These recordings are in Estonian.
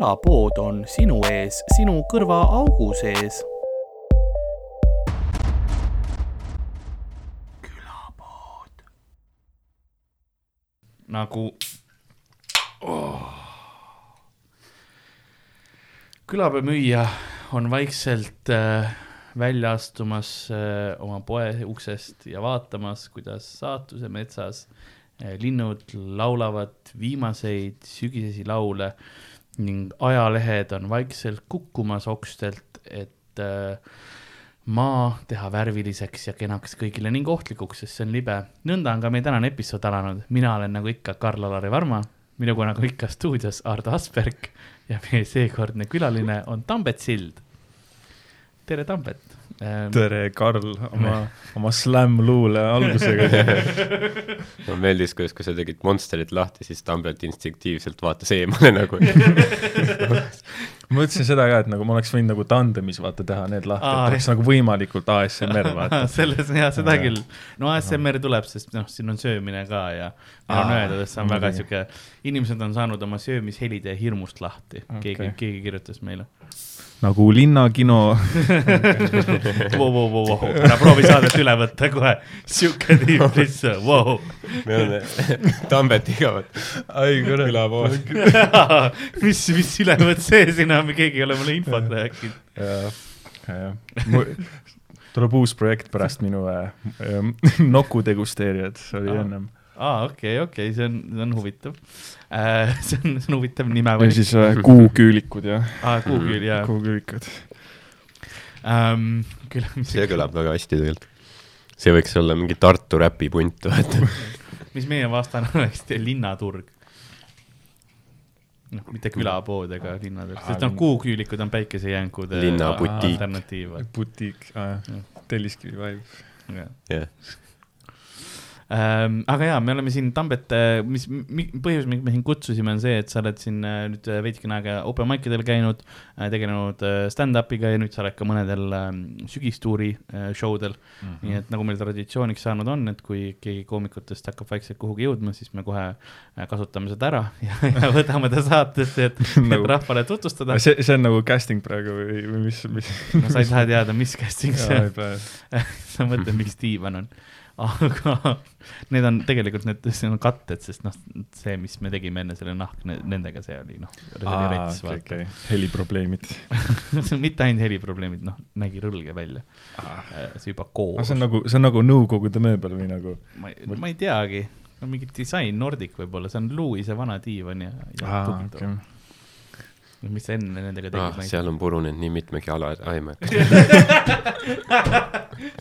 külapood on sinu ees, sinu kõrvaaugu sees. külapood. nagu oh. külapäevamüüja on vaikselt äh, välja astumas äh, oma poe uksest ja vaatamas, kuidas saatuse metsas äh, linnud laulavad viimaseid sügisesi laule ning ajalehed on vaikselt kukkumas okstelt, et äh, maa teha värviliseks ja kenaks kõigile ning ohtlikuks, sest see on libe. nõnda on ka meie tänane episood alanud, mina olen nagu ikka Karl-Alari Varma, minuga nagu ikka stuudios Ardo Asperg ja meie seekordne külaline on Tambet Sild. tere, Tambet. Tere, Karl, oma, oma slam-luule algusega mulle meeldis, kuidas, kui sa tegid Monsterit lahti, siis Tambet instinktiivselt vaatas eemale nagu ma mõtlesin seda ka, et nagu ma oleks võinud nagu tandemis vaata teha need lahti, et oleks nagu võimalikult ASMR vaata. selles, jaa, seda ja. küll. no ASMR tuleb, sest noh, siin on söömine ka ja meil on öeldud, et see on väga sihuke, inimesed on saanud oma söömishelide hirmust lahti okay., keegi, keegi kirjutas meile nagu linnakino. Vau, vau, vau, vau, ära proovi saadet üle võtta kohe, sihuke tiip lihtsalt, vau. me oleme Tambetiga, ai kurat, külapood mis, mis ülevõtt see siin on, keegi ei ole mulle infot rääkinud. jah, jah, tuleb uus projekt pärast minu äh, äh, noku degusteerijad, see oli ennem aa, okei okay,, okei okay,, see on, see on huvitav äh,. see on, see on huvitav nime. ja siis äh, kuuküülikud ja. aa, kuuküül, jaa. kuuküülikud um,. see kõlab väga hästi tegelikult. see võiks olla mingi Tartu räpipunt, vaata mis meie vastane oleks, linnaturg noh, mitte külapood ega linnaturg, sest noh, kuuküülikud on päikesejänkude linnabutiik. alternatiiv. butiik, Telliskivi vibe. jah ähm,. aga jaa, me oleme siin Tambet, mis, põhjus, miks me sind kutsusime, on see, et sa oled siin äh, nüüd äh, veidikene aega open mic idel käinud, äh, tegelenud stand-up'iga ja nüüd sa oled ka mõnedel ähm, sügistuuri show del mm. -hmm. nii et nagu meil traditsiooniks saanud on, et kui keegi koomikutest hakkab vaikselt kuhugi jõudma, siis me kohe kasutame seda ära ja, ja võtame ta saatesse, et nagu, et rahvale tutvustada. see, see on nagu casting praegu või, või mis, mis? no sa ei taha teada, mis casting see on sa mõtled, miks diivan on aga need on tegelikult need, see on katted, sest noh, see, mis me tegime enne selle nahk, nendega see oli noh. Okay, okay. heliprobleemid mitte ainult heliprobleemid, noh, nägi rõlge välja ah.. see juba koos. see on nagu, see on nagu Nõukogude mööbel või nagu? ma ei, ma ei teagi, no mingi disain Nordic võib-olla, see on Louis'e vana diivan ja, ja ah, okay mis sa enne nendega tegid ah,? seal on purunenud nii mitmegi ala, ai ma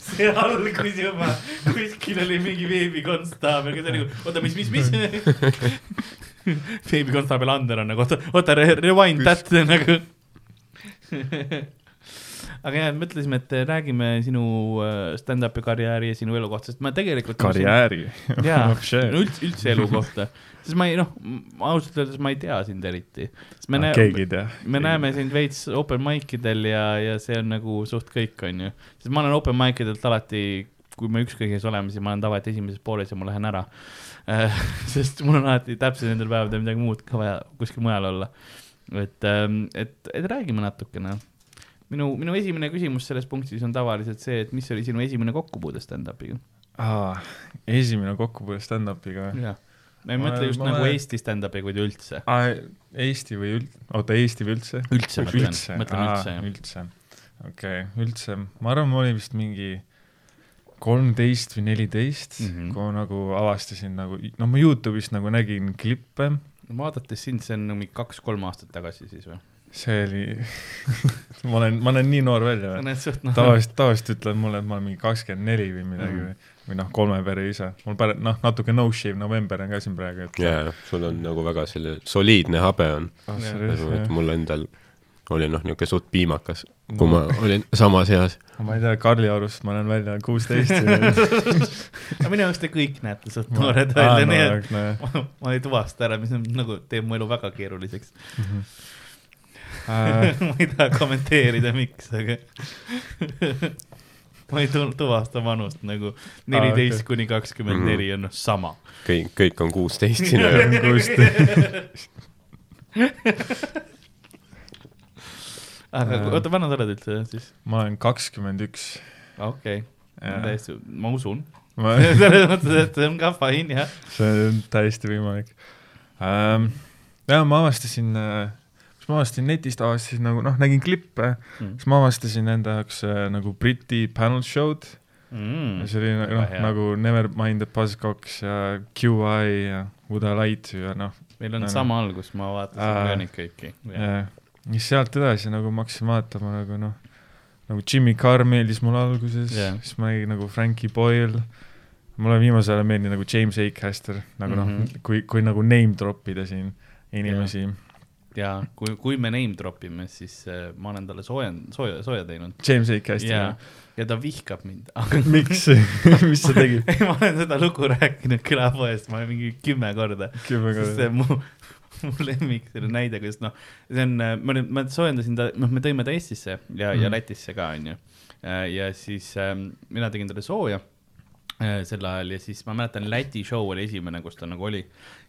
see algus juba, kuskil oli mingi veebikonstaabel, kes oli nagu, oota, mis, mis, mis? Veebikonstaabel Ander on nagu, oota, oota, rewind that nagu aga jah, mõtlesime, et räägime sinu äh, stand-up'i karjääri ja sinu elu kohta, sest ma tegelikult. karjääri? jaa, üldse, üldse elu kohta, sest ma ei noh, ausalt öeldes ma ei tea sind eriti. No, näe, keegi ei tea. me näeme sind veits open mic idel ja, ja see on nagu suht kõik, onju. sest ma olen open mic idelt alati, kui me ükskõik kes oleme, siis ma olen tavaliselt esimeses pooles ja ma lähen ära äh, sest mul on alati täpselt nendel päevadel midagi muud ka vaja kuskil mujal olla. et, ähm, et, et räägime natukene minu, minu esimene küsimus selles punktis on tavaliselt see, et mis oli sinu esimene kokkupuude stand-up'iga ah,? esimene kokkupuude stand-up'iga või? ma ei mõtle just ma nagu olen... Eesti stand-up'iga, vaid üldse. Eesti või üld-, oota, Eesti või üldse? üldse mõtlen, mõtlen üldse, jah. üldse, okei okay,, üldse, ma arvan, ma olin vist mingi kolmteist või neliteist mm, -hmm. kui ma nagu avastasin nagu, no ma Youtube'ist nagu nägin klippe. vaadates sind, see on mingi kaks-kolm aastat tagasi siis või? See oli ma olen, ma näen nii noor välja või? Tavaliselt, tavaliselt ütlevad mulle, et ma olen mingi kakskümmend neli või midagi mm. või, või noh, kolme pere isa. mul pära-, noh, natuke no shave november on ka siin praegu, et. jaa, sul on nagu väga selle soliidne habe on oh,. nagu, et mul endal oli noh, niisugune suht piimakas, kui no. ma olin samas eas. ma ei tea, Karli arust ma näen välja kuusteist aga minu arust te kõik näete suht noored välja, nii et ma, ma ei tuvasta ära, mis on nagu, teeb mu elu väga keeruliseks mm. -hmm. ma ei taha kommenteerida, miks, aga ma ei tuvasta vanust nagu neliteist kuni kakskümmend neli on noh sama. kõik, kõik on kuusteist sinu jaoks. aga Äh. oota, vana sa oled üldse siis? ma olen kakskümmend üks. okei, täiesti, ma usun. ma, selles mõttes, et see on ka fine jah. see on täiesti võimalik ähm,. ja ma avastasin äh,, mis ma avastasin netist, avastasin nagu noh, nägin klippe, siis ma avastasin enda jaoks äh, nagu Briti panel show'd Mm. see oli noh nagu Nevermind the Buzzcocks ja QI ja Would I Lie to ja noh, meil on No, no. sama algus, ma vaatasin Aa. ka neid kõiki. ja siis sealt edasi nagu ma hakkasin vaatama nagu noh, nagu Jimmy Carr meeldis mulle alguses yeah., siis ma nägin nagu Frankie Boyle, mulle viimasel ajal meeldib nagu James Acaster, nagu mm -hmm. Mhm. noh, kui, kui nagu name drop ida siin inimesi yeah.. Ja kui, kui me name drop ime, siis äh, ma olen talle sooja, sooja, sooja teinud. James Acaster ja yeah., ja ta vihkab mind, miks, mis sa tegid? ei, ma olen seda lugu rääkinud külapoest, ma olen mingi kümme korda, kümme korda. mu, mu lemmik selle näide, kuidas noh, see on, ma nüüd, ma soojendasin ta, noh, me tõime ta Eestisse ja mm, ja Mhm. Lätisse ka, onju. ja siis äh, mina tegin talle sooja äh, sel ajal ja siis ma mäletan, Läti show oli esimene, kus ta nagu oli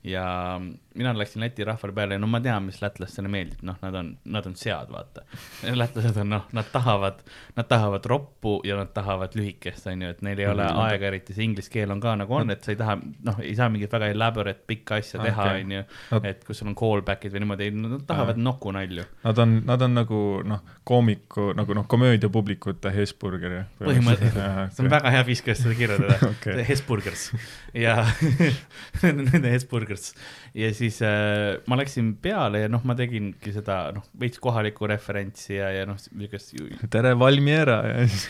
ja mina läksin Läti rahvale peale ja no ma tean, mis lätlastele meeldib, noh, nad on, nad on sead, vaata. lätlased on noh, nad tahavad, nad tahavad roppu ja nad tahavad lühikest, onju, et neil ei ole Mhm. aega, eriti see inglise keel on ka nagu on, et sa ei taha, noh, ei saa mingit väga elaborate pikka asja teha, Okei. onju. Et kus sul on callback'id või niimoodi, nad tahavad Aa. nokunalju. Nad on, nad on nagu noh, koomiku nagu noh, komöödiapublikute Hesburger. põhimõtteliselt, see on väga hea viis, kuidas seda kirjeldada Okei. Hesburgers ja nende Hesburgers ja siis äh, ma läksin peale ja noh, ma tegingi seda noh, veits kohalikku referentsi ja, ja noh, niisugust ju- tere, Valmiera ja siis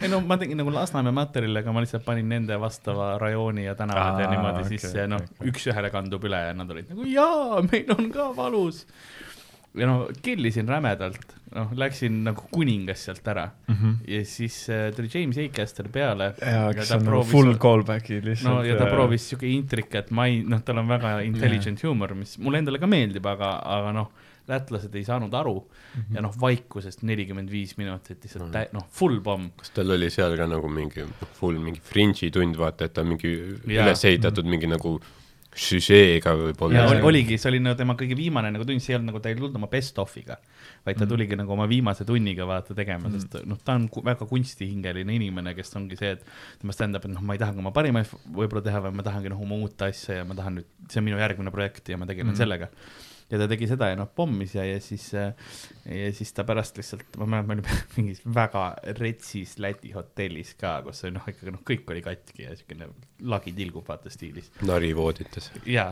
ei no ma tegin nagu Lasnamäe materjali, aga ma lihtsalt panin nende vastava rajooni ja tänavad ja Aa, niimoodi okei, sisse ja noh okei. üks-ühele kandub üle ja nad olid nagu jaa, meil on ka valus. Ja no killisin rämedalt, noh, läksin nagu kuningas sealt ära Mhm. ja siis äh, tuli James Acaster peale. jaa, kes on nagu full callback'id lihtsalt. no ja ta proovis siuke intrikat, ma ei, noh, tal on väga intelligent huumor, mis mulle endale ka meeldib, aga, aga noh, lätlased ei saanud aru Mhm. ja noh, vaikusest nelikümmend viis minutit lihtsalt tä-, noh, full pomm. kas tal oli seal ka nagu mingi full mingi fringe'i tund, vaata, et ta on mingi Jaa. üles ehitatud mingi nagu süžeega võib-olla oli,. oligi, see oli nagu tema kõige viimane nagu tund, see ei olnud nagu, ta ei tulnud oma best of'iga, vaid ta tuligi nagu oma viimase tunniga vaata tegema, sest noh, ta on väga kunstihingeline inimene, kes ongi see, et tema stand-up, et noh, ma ei tahagi oma parimaid võib-olla teha, vaid ma tahangi noh, oma uut asja ja ma tahan nüüd, see on minu järgmine projekt ja ma tegelen mm. sellega ja ta tegi seda ja noh, pommis ja, ja siis, ja siis ta pärast lihtsalt, ma mäletan, me olime mingis väga retsis Läti hotellis ka, kus oli noh, ikkagi noh, kõik oli katki ja siukene lagi tilgub vaata stiilis. narivoodites. ja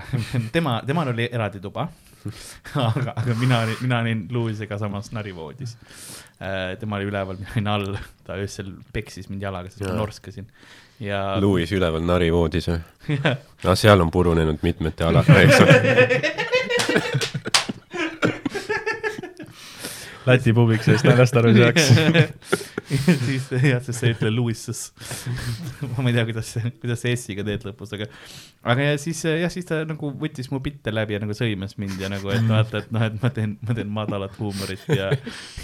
tema, temal oli eraldi tuba, aga, aga mina olin, mina olin Lewisega samas narivoodis. tema oli üleval, mina olin all, ta öösel peksis mind jalaga, sest ma norskasin ja. Louis üleval narivoodis või? no seal on purunenud mitmete alade, eks ole. Läti publik sellest naljast aru ei saaks. siis jah, sest sa ei ütle Lewis's. ma ei tea, kuidas see, kuidas see S-iga teed lõpus, aga, aga ja siis jah, siis ta nagu võttis mu bitte läbi ja nagu sõimas mind ja nagu, et vaata, et noh, et ma teen, ma teen madalat huumorit ja,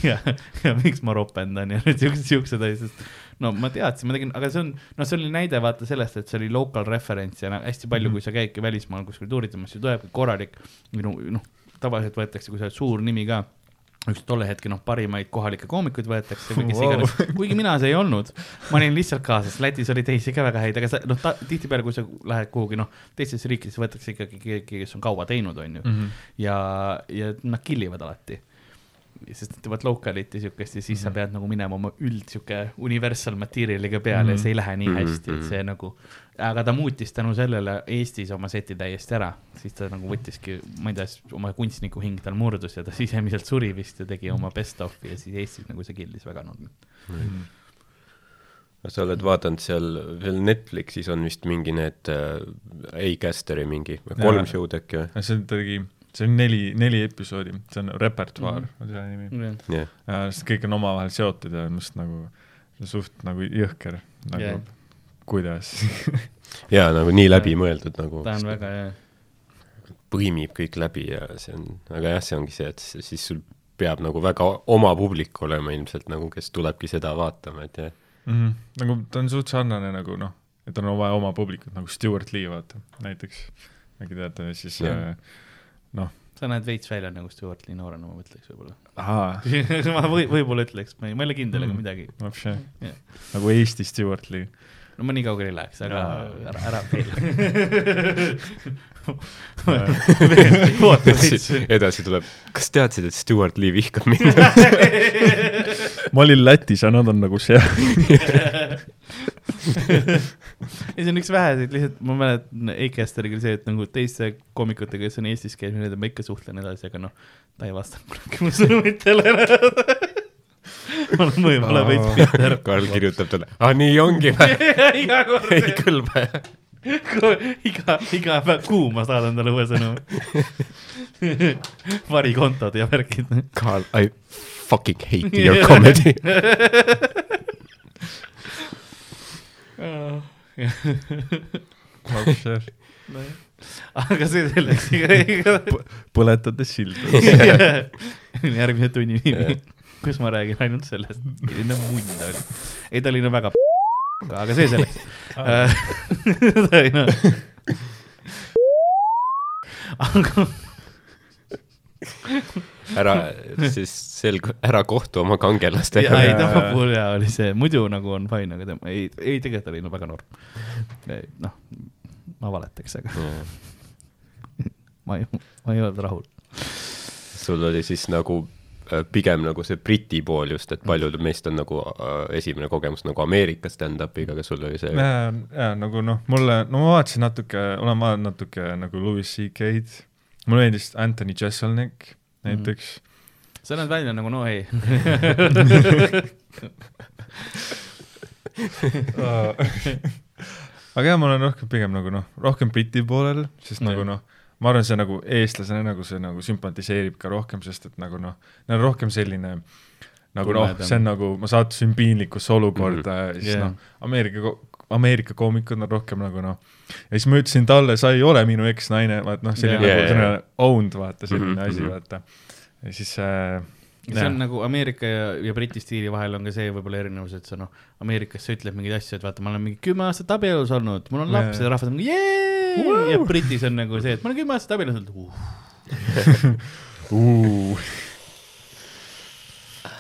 ja, ja miks ma ropendan ja nüüd siuksed, siuksed asjad, no ma teadsin, ma tegin, aga see on, noh, see oli näide vaata sellest, et see oli local reference ja hästi palju, kui sa käidki välismaal kuskil tuuritamas, siis tulebki korralik, minu noh, tavaliselt võetakse, kui sa oled suur nimi ka üks tolle hetke noh, parimaid kohalikke koomikuid võetakse või kes Wow. iganes, kuigi mina see ei olnud. ma olin lihtsalt kaasas, Lätis oli teisi ka väga häid, aga sa noh, tihtipeale, kui sa lähed kuhugi noh, teistesse riikidesse võetakse ikkagi keegi, kes on kaua teinud, onju. Mhm. ja, ja nad kill ivad alati. Sest nad teevad local'it ja siukest ja siis sa pead nagu minema oma üld sihuke universal material'iga peale ja see ei lähe nii Mhm, hästi, et see nagu, aga ta muutis tänu sellele Eestis oma seti täiesti ära, siis ta nagu võttiski, ma ei tea, oma kunstniku hing tal murdus ja ta sisemiselt suri vist ja tegi oma best of'i ja siis Eestis nagu see kill'is väga nurmi. sa oled vaadanud seal veel Netflixis on vist mingi need äh, A-Casteri mingi kolm show'd äkki või? see tegi, see on neli, neli episoodi, see on repertuaar Mhm. on selle nimi. jah, ja sest kõik on omavahel seotud ja on just nagu suht nagu jõhker, nagu yeah. kuidas jaa, nagu nii läbimõeldud nagu ta on väga hea. põimib kõik läbi ja see on, aga jah, see ongi see, et siis sul peab nagu väga oma publik olema ilmselt nagu, kes tulebki seda vaatama, et jah. mm. -hmm. nagu ta on suht sarnane nagu noh, et on vaja oma publikut nagu Stewart Lee vaata näiteks, äkki teate, siis Jah. äh, noh, sa näed veits välja nagu Stewart Lee noorena, ma mõtleks võib-olla. ma või, võib-olla ütleks, ma ei, ole kindel, aga Mm. midagi. vapše Jah., nagu Eesti Stewart Lee. no ma nii kaugele ei läheks, aga Jaa. ära, ära veel. veits. edasi tuleb, kas teadsid, et Stewart Lee vihkab mind? ma olin Lätis ja nad on nagu seal. ei, see on üks väheseid, lihtsalt ma mäletan Eikesteriga oli see, et nagu teiste koomikutega, kes on Eestis käinud, nendega ma ikka suhtlen edasi, aga noh, ta ei vastanud kunagi mu sõnumitele. ma olen võib-olla veits bitter. Karl kirjutab talle, aa nii ongi või? ei kõlba jah? iga, iga päev, kuu ma saadan talle uue sõnumi. varikontod ja värgid. Karl, I fucking hate your comedy. vapše, aga see selleks, põletades sildu. järgmise tunni nimi, kus ma räägin ainult sellest, milline munn ta oli. ei, ta oli no väga aga see selleks. oli noh. aga ära siis selg-, ära kohtu oma kangelastega ja ei, jaa, tema jaa. puhul jaa oli see, muidu nagu on fine, aga tema ei, ei tegelikult oli no väga noor. noh, ma valetaks, aga ma ei, ma ei olnud rahul. sul oli siis nagu äh, pigem nagu see Briti pool just, et paljud meist on nagu äh, esimene kogemus nagu Ameerika stand-up'iga, aga sul oli see ja, ja nagu noh, mulle, no ma vaatasin natuke, olen vaadanud natuke nagu Louis CK-d, mulle meeldis Anthony Jeselnik näiteks mm.. sa näed välja nagu no ei. aga jah, ma olen rohkem pigem nagu noh, rohkem Briti poolel, sest No nagu noh, ma arvan, see nagu eestlasena nagu see nagu sümpatiseerib ka rohkem, sest et nagu noh, neil on rohkem selline nagu noh, see on nagu, ma sattusin piinlikusse olukorda mm -hmm. ja siis yeah. noh, Ameerika, Ameerika koomikud on rohkem nagu noh, ja siis ma ütlesin talle, sa ei ole minu eksnaine, vaat noh, selline yeah. Nagu jaa, selline owned, vaata, selline mm -hmm. asi, mhm. vaata. ja siis äh, see on nagu Ameerika ja, ja Briti stiili vahel on ka see võib-olla erinevus, et sa noh, Ameerikas sa ütled mingeid asju, et vaata, ma olen mingi kümme aastat abielus olnud, mul on laps ja rahvas on mingi jee! Ja Britis on nagu see, et ma olen kümme aastat abielus olnud.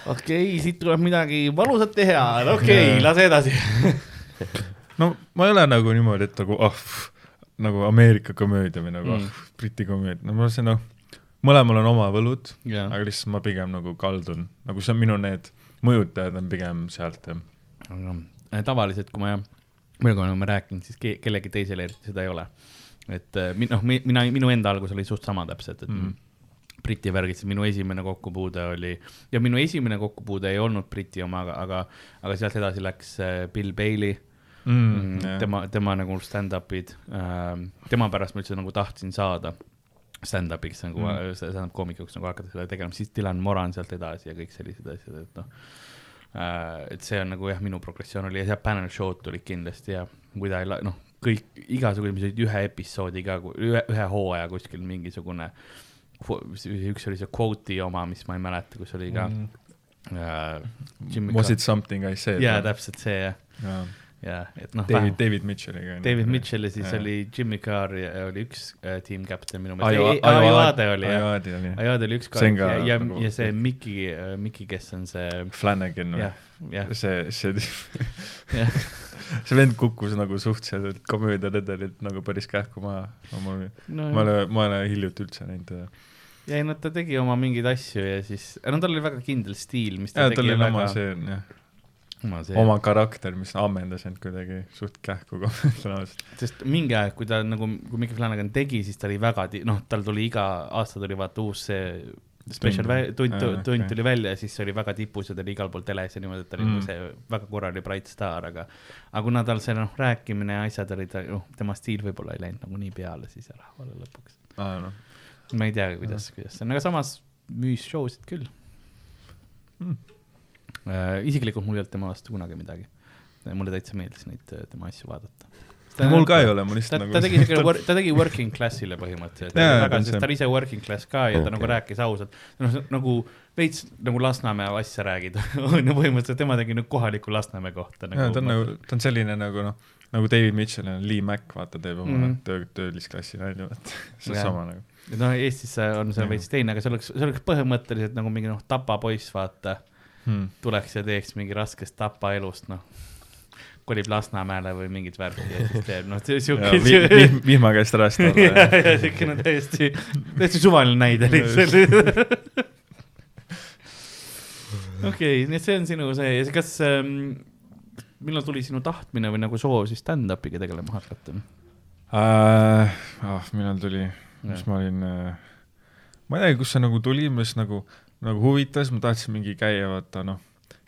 Okei siit tuleb midagi valusat teha, okei okay,, lase edasi. no ma ei ole nagu niimoodi, et nagu ah oh,, nagu Ameerika komöödia või nagu Mm. mm. ah, Briti komöödia, no ma see noh, mõlemal on oma võlud, jah, aga lihtsalt ma pigem nagu kaldun, nagu see on minu need mõjutajad on pigem sealt jah. aga äh, tavaliselt, kui ma, millega me oleme rääkinud, siis ke kellegi teisele eriti seda ei ole. et mi- noh, mina, minu enda algus oli suht sama täpselt, et mm. Mhm. Briti värgid, siis minu esimene kokkupuude oli ja minu esimene kokkupuude ei olnud Briti oma, aga, aga, aga sealt edasi läks äh, Bill Bailey mm,, tema, tema nagu stand-up'id äh,, tema pärast ma üldse nagu tahtsin saada stand-up'iks nagu Mm. stand-up koomikuks nagu hakata seda tegema, siis Dylan Moran sealt edasi ja kõik sellised asjad, et noh äh, et see on nagu jah, minu progressioon oli ja sealt panel show'd tulid kindlasti ja kui ta ei la-, noh, kõik igasugused, mis olid ühe episoodiga, ühe, ühe hooaja kuskil mingisugune, üks oli see quote'i oma, mis ma ei mäleta, kus oli ka Mm. Jimmy Was it something I said? jaa, täpselt see jah, jaa. Ja et noh, David, David Mitchelliga. David Mitchell ja siis Jaa. oli Jimmy Carr ja oli üks äh, tiim captain minu meelest, Ajo- Ajoade oli jah, Ajoade oli üks on ka ja, ja, nagu- ja see Mikki, Mikki, kes on see Flanagan või see, see, see vend kukkus nagu suhteliselt komöödiaredelilt nagu päris kähku maha. ma no ma ei ole, ma ei ole hiljuti üldse näinud teda. ja ei no ta tegi oma mingeid asju ja siis, no tal oli väga kindel stiil, mis ta jaa, tegi tal oli ja oma väga see, jah, oma karakter, mis ammendas end kuidagi suht kähku tõenäoliselt. sest mingi aeg, kui ta nagu, kui Mikki Flanagan tegi, siis ta oli väga, noh, tal tuli iga aasta tuli vaata uus see special Tund. tund Aa,, tund okei. tuli välja ja siis see oli väga tipus ja ta oli igal pool teles ja niimoodi, et ta oli Mm. see väga korralik bright star, aga aga kuna tal see noh, rääkimine ja asjad olid, noh, tema stiil võib-olla ei läinud nagu nii peale siis rahvale lõpuks. aa noh, ma ei tea, kuidas, kuidas see on, aga samas müüs show sid küll Mm. äh,. isiklikult mul ei olnud tema vastu kunagi midagi. mulle täitsa meeldis neid äh, tema asju vaadata. mul ka ei ole, ma ta lihtsalt, nagu... nagu ta tegi siuke, ta tegi working class'ile põhimõtteliselt, ta väga, on sest see- ta oli ise working class ka ja ta Okei. nagu rääkis ausalt, noh nagu veits nagu Lasnamäe asja räägid, on ju põhimõtteliselt tema tegi nüüd kohaliku Lasnamäe kohta jaa, ta on nagu, ta on selline nagu noh, nagu David Mitchell on Lee Mac, vaata, teeb oma mm. töö, töölisklassi nalja, vaata, see on sama nagu. noh, Eestis on see veits teine, aga see oleks, see oleks põhimõtteliselt nagu mingi noh, Tapa poiss, vaata, hmm.. tuleks ja teeks mingi raskest Tapa elust, noh, kolib Lasnamäele või mingit värki ja siis teeb, noh, vihm, vihma käest ära ja, olla. ja siukene täiesti, täiesti suvaline näide lihtsalt. okei, nii et see on sinu see ja kas ähm,, millal tuli sinu tahtmine või nagu soov siis stand-up'iga tegelema hakata? äh,. ah, millal tuli, mis ma olin äh,, ma ei tea, kust see nagu tuli, mis nagu, nagu huvitas, ma tahtsin mingi käia, vaata noh,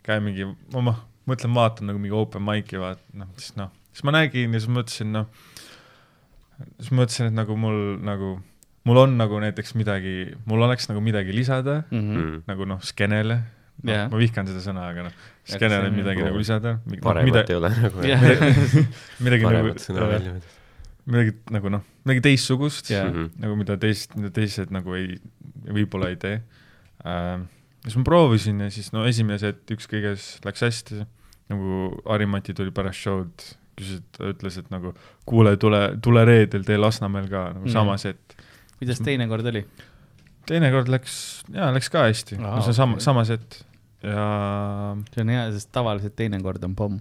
käia mingi, ma ma mõtlen, vaatan nagu mingi open mic'i vaata, noh, siis noh, siis ma nägin ja siis mõtlesin, noh, siis mõtlesin, et nagu mul nagu, mul on nagu näiteks midagi, mul oleks nagu midagi lisada mm. -hmm. mm.. nagu noh, skeenele no, yeah., ma vihkan seda sõna, aga noh, skeenele midagi nagu- nagu lisada, paremat mida, ei ole nagu jah, midagi nagu paremat sõna välja mõelda. midagi nagu noh, midagi teistsugust Jaa. Mhm. nagu mida teist, mida teised nagu ei, võib-olla ei tee. Siis ma proovisin ja siis no esimene set ükskõik kes läks hästi, nagu Harimati tuli pärast show'd, küsis, ütles, et nagu kuule, tule, tule reedel, tee Lasnamäel ka nagu Mm. sama set. kuidas teine kord oli? teinekord läks, jaa, läks ka hästi no see on sama sama set ja see on hea, sest tavaliselt teine kord on pomm.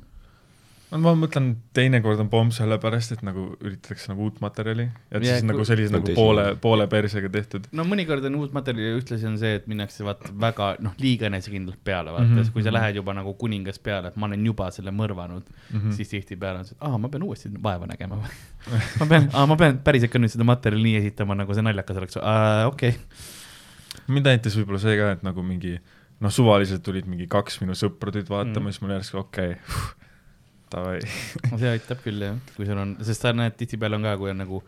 No ma mõtlen, teinekord on pomm sellepärast, et nagu üritatakse nagu uut materjali, et Jaa, siis kui- nagu sellise nagu poole, poole persega tehtud. no mõnikord on uut materjali ja ühtlasi on see, et minnakse vaata väga noh, liiga enesekindlalt peale, vaata mm, -hmm. kui sa lähed juba nagu kuningas peale, et ma olen juba selle mõrvanud mm. -hmm. siis tihtipeale on see, et aa, ma pean uuesti vaeva nägema või. ma pean, aa, ma pean päriselt ka nüüd seda materjali nii esitama, nagu see naljakas oleks, okei okay.. mind näitas võib-olla see ka, et nagu mingi noh, suvaliselt tulid mingi kaks minu sõpra tulid vaatama mm., siis mul järsku okei okay,, davai. see aitab küll jah, kui sul on, sest sa näed tihtipeale on ka, kui on nagu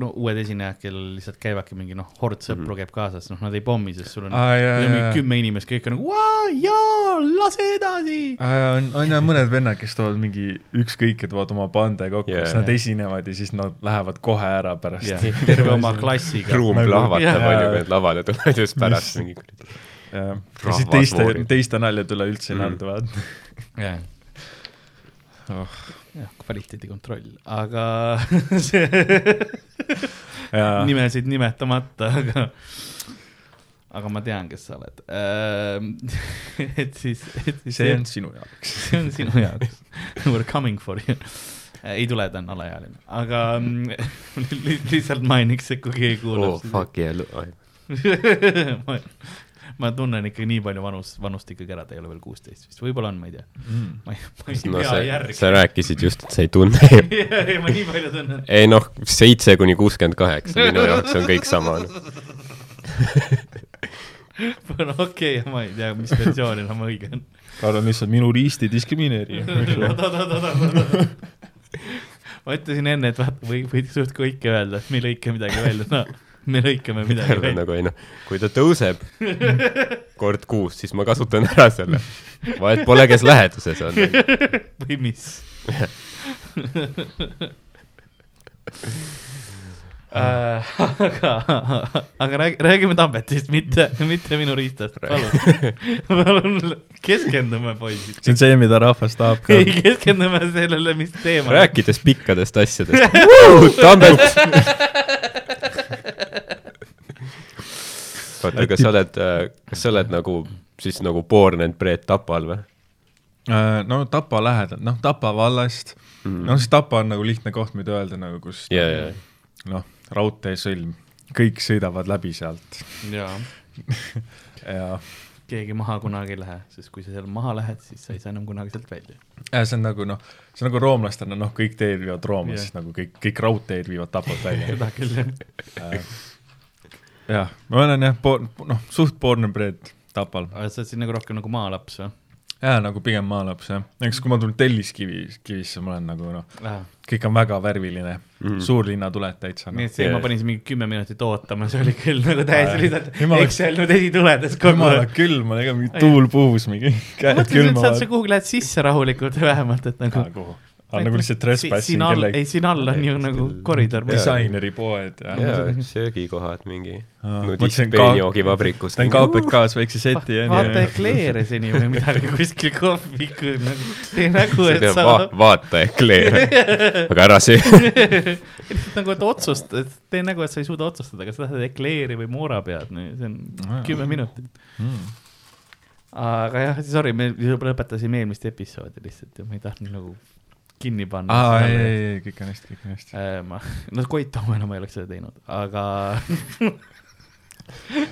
no uued esinejad, kellel lihtsalt käivadki mingi noh, hord sõpru käib kaasas, noh, nad ei pommi, sest sul on sul on mingi jaa, kümme inimest, kõik on nagu jaa, lase edasi. jaa. on, on jah mõned vennad, kes toovad mingi ükskõik, et toovad oma bande kokku yeah., siis nad esinevad ja siis nad lähevad kohe ära pärast jah, terve oma klassiga. ruum Nagu- plahvatab, Jaa. onju, kui nad lavale tulevad ja siis pärast mingi ja siis teiste teiste naljad üleüldse ei Mm. naerda, vaata. jah, Oh. jah, kvaliteedikontroll, aga see nimesid nimetamata, aga, aga ma tean, kes sa oled. et siis, et siis see on sinu jaoks. see on sinu jaoks. We are coming for you. ei tule, ta on alaealine, aga mm, li lihtsalt mainiks, et kui keegi oh kuulab fuck yeah, ma, ma tunnen ikka nii palju vanust, vanust ikkagi ära, ta ei ole veel kuusteist vist, võib-olla on, ma ei tea. ma ei, ma ei no pea sa, järgi. sa rääkisid just, et sa ei tunne ei, ma nii palju tunnen. ei noh, seitse kuni kuuskümmend kaheksa minu jaoks on kõik sama no.. okei, ma ei tea, mis versioon enam õige on. Karl on lihtsalt minu risti diskrimineerija. ma ütlesin enne, et vaata, või, võid suht kõike öelda, et me ei lõika midagi välja, no me lõikame midagi välja. nagu ei noh, kui ta tõuseb kord kuus, siis ma kasutan ära selle. vahet pole, kes läheduses on. või mis Äh, aga, aga räägi, räägime Tambetist, mitte, mitte minu riistast, palun. palun keskendume, poisid. see on see, mida rahvas tahab ka ei, keskendume sellele, mis teema. rääkides pikkadest asjadest. Tambet. oota, kas sa oled, kas sa oled nagu siis nagu born and bred Tapal või? Äh, no Tapa lähedal, noh Tapa vallast mm., no siis Tapa on nagu lihtne koht, mida öelda nagu, kus ja, ja, noh, raudteesõlm, kõik sõidavad läbi sealt jaa, ja keegi maha kunagi ei lähe, sest kui sa seal maha lähed, siis sa ei saa enam kunagi sealt välja. ja see on nagu noh, see on nagu roomlastena, noh, kõik teed viivad Rooma yeah., siis nagu kõik, kõik raudteed viivad Tapalt välja seda küll jah. Jah, ma olen jah, noh, suht born and bred Tapal. aga sa oled siin nagu rohkem nagu maalaps või? jaa, nagu pigem maalaps jah, eks kui ma tulen Telliskivi, Kivisse, ma olen nagu noh, kõik on väga värviline mm. Suurlinna tuled täitsa nii noh et, see, Jaa. ma panin siin mingi kümme minutit ootama, see oli küll nagu täiesti lihtsalt Jumala- Excel nüüd esituledes kogu jumala aeg. külm on, ega mingi tuul puhus mingi, ma käed saad sa külmavad. kuhugi lähed sisse rahulikult vähemalt, et nagu aa, nagu lihtsalt trespassing siin all, kellegi ei siin all on ju nagu koridor. disaineri poed ja jaa, söögikohad mingi nudist peenjoogivabrikust. ta on KPK-s väikse seti vaata ekleereseni või midagi kuskil kohvikus, nagu tee nägu, et sa va-, vaata ekleere, aga ära söö. nagu, et otsustad, tee nägu, et sa ei suuda otsustada, kas sa tahad ekleeri või moora pead, see on kümme minutit. mm.. aga jah, sorry, me lõpetasime eelmist episoodi lihtsalt ja ma ei tahtnud nagu kinni panna. aa, ei, ei, ei, kõik on hästi, kõik on hästi. Äh, ma, no Koit Toomela ma ei oleks seda teinud, aga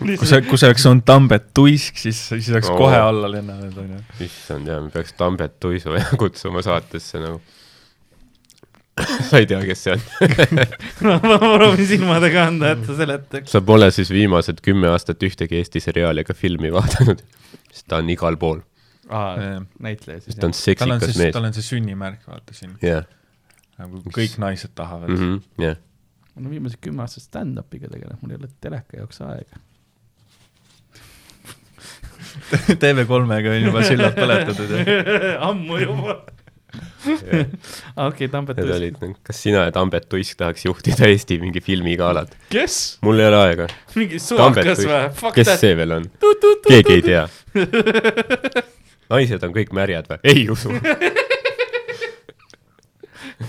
kui see, kui see oleks olnud Tambet Tuisk, siis, siis oleks Oo. kohe alla lennanud, onju. issand jaa, me peaks Tambet Tuisu kutsuma saatesse nagu. sa ei tea, kes see on? ma ma proovin silmadega anda, et sa seletaks. sa pole siis viimased kümme aastat ühtegi Eesti seriaali ega filmi vaadanud, sest ta on igal pool, aa, näitleja siis ta on seksikas see, mees tal. on see sünnimärk, vaata siin, jah, nagu kõik naised tahavad mm. Mhm, jah. no viimased kümme aastat stand-up'iga tegeleb, mul ei ole teleka jaoks aega. -hmm. TV3-ga on juba sillad põletatud ammu juba. okei, Tambet Tuisk. olid, kas sina ja Tambet Tuisk tahaks juhtida Eesti mingi filmigalat? kes? mul ei ole aega. mingi suvakas või? Kes that. see veel on? keegi ei tea. naised on kõik märjad või? ei usu.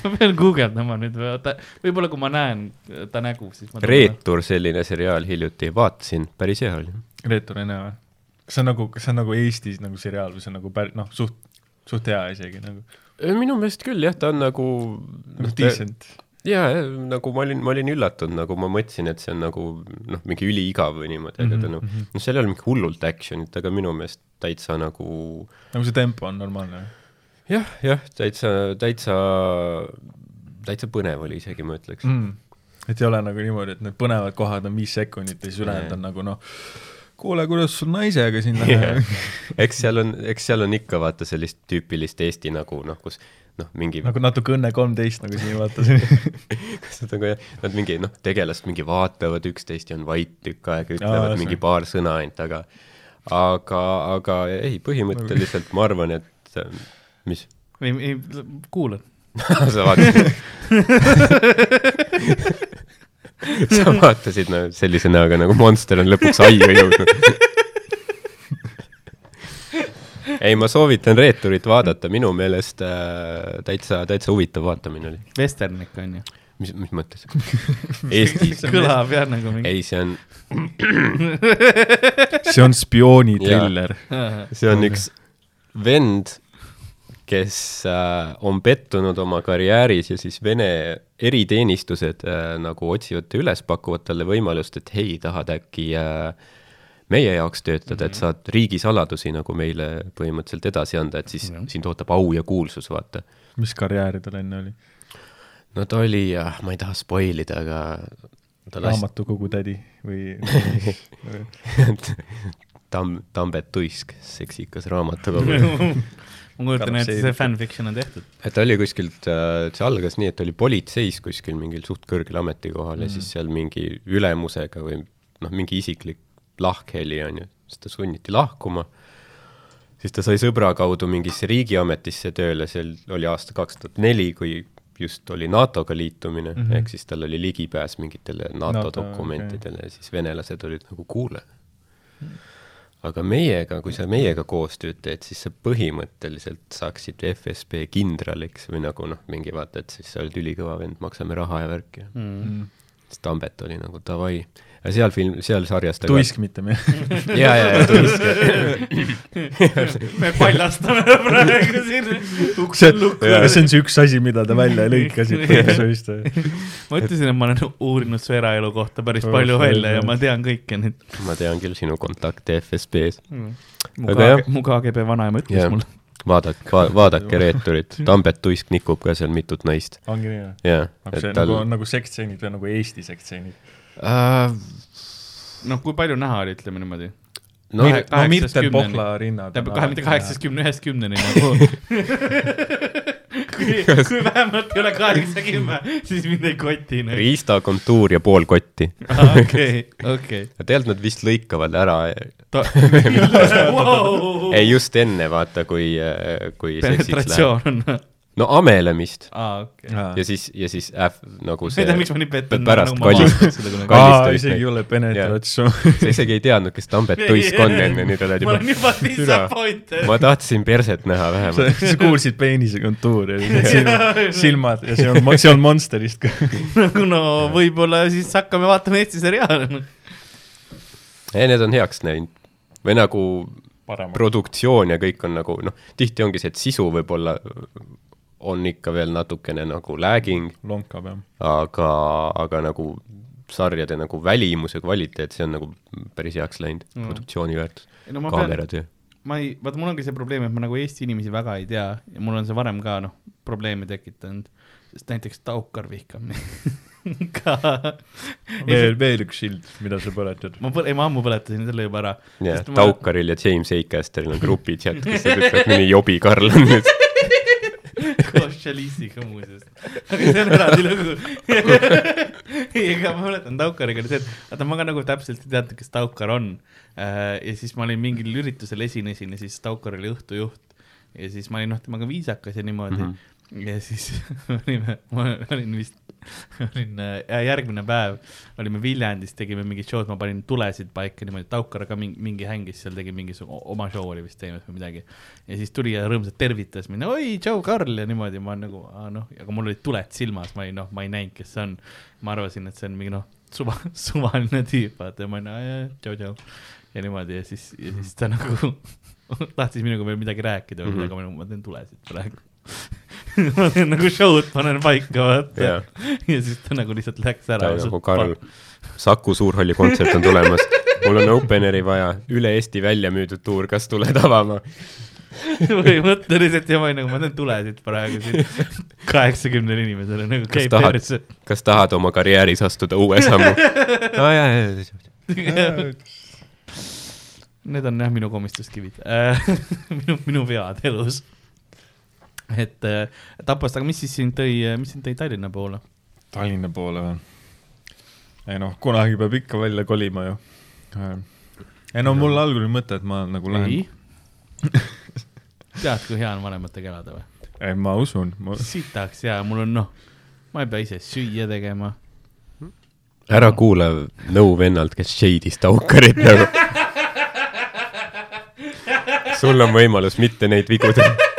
ma pean guugeldama nüüd või oota, võib-olla kui ma näen ta nägu, siis ma. reetur, selline seriaal hiljuti, vaatasin, päris hea oli. Reetur Ene või? kas see on nagu, kas see on nagu Eestis nagu seriaal või see on nagu päris, noh, suht, suht hea isegi nagu, minu meelest küll jah, ta on nagu nagu decent. jaa, nagu ma olin, ma olin üllatunud, nagu ma mõtlesin, et see on nagu noh, mingi üliigav või niimoodi, aga ta Mhm, nagu mhm. noh, seal ei ole mingi hullult action'it, aga minu meelest täitsa nagu nagu see tempo on normaalne. jah, jah, täitsa, täitsa, täitsa põnev oli isegi, ma ütleks mm.. et ei ole nagu niimoodi, et need põnevad kohad on viis sekundit ja siis ülejäänud on nagu noh, kuule, kuidas sul naisega siin läheb eks seal on, eks seal on ikka vaata sellist tüüpilist Eesti nagu noh, kus noh, mingi nagu natuke Õnne kolmteist nagu siin vaatasin kas nad nagu jah, nad mingi noh, tegelased mingi vaatavad üksteist ja on vait tükk aega, Aa, ütlevad see- mingi paar sõna ainult, aga aga, aga ei, põhimõtteliselt ma arvan, et äh, mis ei, ei, kuulan. sa vaatasid sa vaatasid no, sellise näoga nagu monster on lõpuks aiu jõudnud ei, ma soovitan Reeturit vaadata, minu meelest äh, täitsa, täitsa huvitav vaatamine oli. Western ikka on ju. mis, mis mõttes? Eestis, kõlab jah nagu mingi. ei, see on, see on spioonitriller. see on üks vend, kes äh, on pettunud oma karjääris ja siis Vene eriteenistused äh, nagu otsivad ta üles, pakuvad talle võimalust, et hei, tahad äkki äh, meie jaoks töötada, et saad riigisaladusi nagu meile põhimõtteliselt edasi anda, et siis Mhm. sind ootab au ja kuulsus, vaata. mis karjääri tal enne oli? No ta oli, ma ei taha spoil ida, aga ta lasti raamatukogu tädi või? Tam-, Tambet Tuisk, seksikas raamatukogu. ma kujutan ette, see fanfiction on tehtud. et ta oli kuskilt, see algas nii, et ta oli politseis kuskil mingil suht kõrgel ametikohal mm. ja siis seal mingi ülemusega või noh, mingi isiklik lahkheli on ju, siis ta sunniti lahkuma, siis ta sai sõbra kaudu mingisse riigiametisse tööle, see oli aasta kaks tuhat neli, kui just oli NATO-ga liitumine mm. -hmm. ehk siis tal oli ligipääs mingitele NATO, NATO, dokumentidele okay. ja siis venelased olid nagu kuule, aga meiega, kui sa meiega koostööd teed, siis sa põhimõtteliselt saaksid FSB kindraliks või nagu noh, mingi vaata, et siis sa oled ülikõva vend, maksame raha ja värki. Mm. siis Tambet oli nagu davai. Ja seal film, seal sarjas ta tuisk mitte me. ka ja, ja, ja Tuisk. me paljastame praegu siin see ukse lukku. see on see üks asi, mida te välja lõikasite episoodist. ma ütlesin, et ma olen uurinud su eraelu kohta päris Oh, palju välja ja ma tean kõike neid. ma tean küll sinu kontakte FSB-s. mu Aga jah. KG mu KGB vanaema ütles Jah. mulle. vaadake va,, vaadake Reeturit, Tambet Tuisk nikub ka seal mitut naist. ongi nii või? jaa, nagu nagu nagu sektstseenid või nagu Eesti sektstseenid? Äh, noh, kui palju näha oli, ütleme niimoodi. no, Kahe- no Mirtel Pohla rinnad. tähendab kahe, mitte kaheksast kümne ühest kümneni nagu. kui, kui vähemalt ei ole kaheksa-kümme, siis mind ei koti nagu. Riista kontuur ja pool kotti. okei, okei. tegelikult nad vist lõikavad ära, Wow. ei just enne vaata, kui, kui seksiks läheb. penetratsioon on. No amelemist aa, okei. ja siis, ja siis ähv-, nagu ma ei see tea, miks ma nii pettunud pärast nagu ma kallis- vaatasin seda kunagi. kallis- aa, kallistamist isegi ei ole penetratsioon. sa isegi ei teadnud, kes Tambet Tuisk on enne, nüüd oled ma olen juba juba disappointed. ma tahtsin perset näha vähemalt. sa kuulsid peenise kontuuri ja silmad, silmad ja see on, see on Monsterist ka. nagu no võib-olla siis hakkame vaatama Eesti seriaale. ei, need on heaks näinud. või nagu paremad. produktsioon ja kõik on nagu noh, tihti ongi see, et sisu võib-olla on ikka veel natukene nagu lagging, lonkab jah. aga, aga nagu sarjade nagu välimuse kvaliteet, see on nagu päris heaks läinud Mm. produktsiooni väärtus, no kaameratöö. ma ei, vaata, mul ongi see probleem, et ma nagu Eesti inimesi väga ei tea ja mul on see varem ka noh, probleeme tekitanud, sest näiteks Taukar vihkab mind ka. veel, veel üks sild, mida sa põletad. ma põle-, ei ma ammu põletasin selle juba ära. jah Sest, ma- Taukaril ja James Acasteril on grupichat, kus nad ütlevad, mõni jobi Karl on nüüd. koos Chalice'iga muuseas. aga see on eraldi lugu. ega ma mäletan Taukariga oli see, et vaata ma ka nagu täpselt ei teadnud, kes Taukar on. ja siis ma olin mingil üritusel esinesin ja siis Taukar oli õhtujuht ja siis ma olin noh temaga viisakas ja niimoodi mm. -hmm. ja siis olime, ma olin vist, olin äh, järgmine päev olime Viljandis, tegime mingit show'd, ma panin tulesid paika niimoodi, Taukar ka mingi, mingi hängis seal, tegi mingi oma show oli vist teinud või midagi. ja siis tuli ja rõõmsalt tervitas mind, oi, tšau, Karl ja niimoodi, ma nagu, noh, aga mul olid tuled silmas, ma ei noh, ma ei näinud, kes see on. ma arvasin, et see on mingi noh, suva, suvaline tüüp, vaata ja ma olin, tšau, tšau. ja niimoodi ja siis, ja siis ta nagu tahtis minuga veel midagi rääkida või Mhm. midagi, ma nagu, ma teen tulesid praegu. Ma teen nagu show'd panen paika, vaata Jaa.. ja siis ta nagu lihtsalt läks ära. nagu Karl, Saku Suurhalli kontsert on tulemas, mul on openeri vaja, üle Eesti välja müüdud tuur, kas tuled avama? põhimõtteliselt ja ma olin nagu, ma teen tulesid praegu siin kaheksakümnele inimesele nagu Kas käib tahad- perse. kas tahad oma karjääris astuda uue sammu? aa jaa, jaa, Need on jah minu komistuskivid minu, minu vead elus. Et äh, Tapast, aga mis siis sind tõi, mis sind tõi Tallinna poole? Tallinna poole või? ei noh, kunagi peab ikka välja kolima ju. ei no mul algul oli mõte, et ma nagu lähen, tead, kui hea on vanematega elada või? ei ma usun, ma sitaks hea, mul on noh, ma ei pea ise süüa tegema. ära kuula nõu vennalt, kes shade'is Taukarit nagu. sul on võimalus mitte neid vigu teha.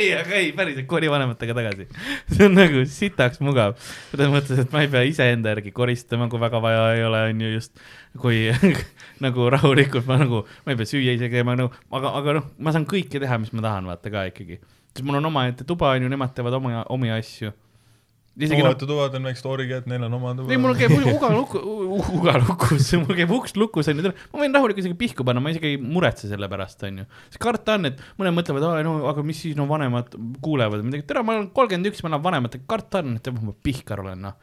ei, aga ei, päriselt kooli vanematega tagasi. see on nagu sitaks mugav. selles mõttes, et ma ei pea iseenda järgi koristama, kui väga vaja ei ole, on ju just. kui nagu rahulikult ma nagu, ma ei pea süüa ise käima, nagu, aga, aga noh, ma saan kõike teha, mis ma tahan, vaata ka ikkagi. siis mul on omaette tuba, on ju, nemad teevad oma, omi asju. Isegi noh, toad on väiksed orgiad, neil on oma tuba. ei, mul käib uga luku, uga lukus, mul käib uks lukus onju, ma võin rahulikult isegi pihku panna, ma isegi ei muretse selle pärast onju. sest karta on, et mõned mõtlevad, no aga mis siis no vanemad kuulevad midagi, tere, ma olen kolmkümmend üks, ma elan vanematega, karta on, et ma pihkar olen noh.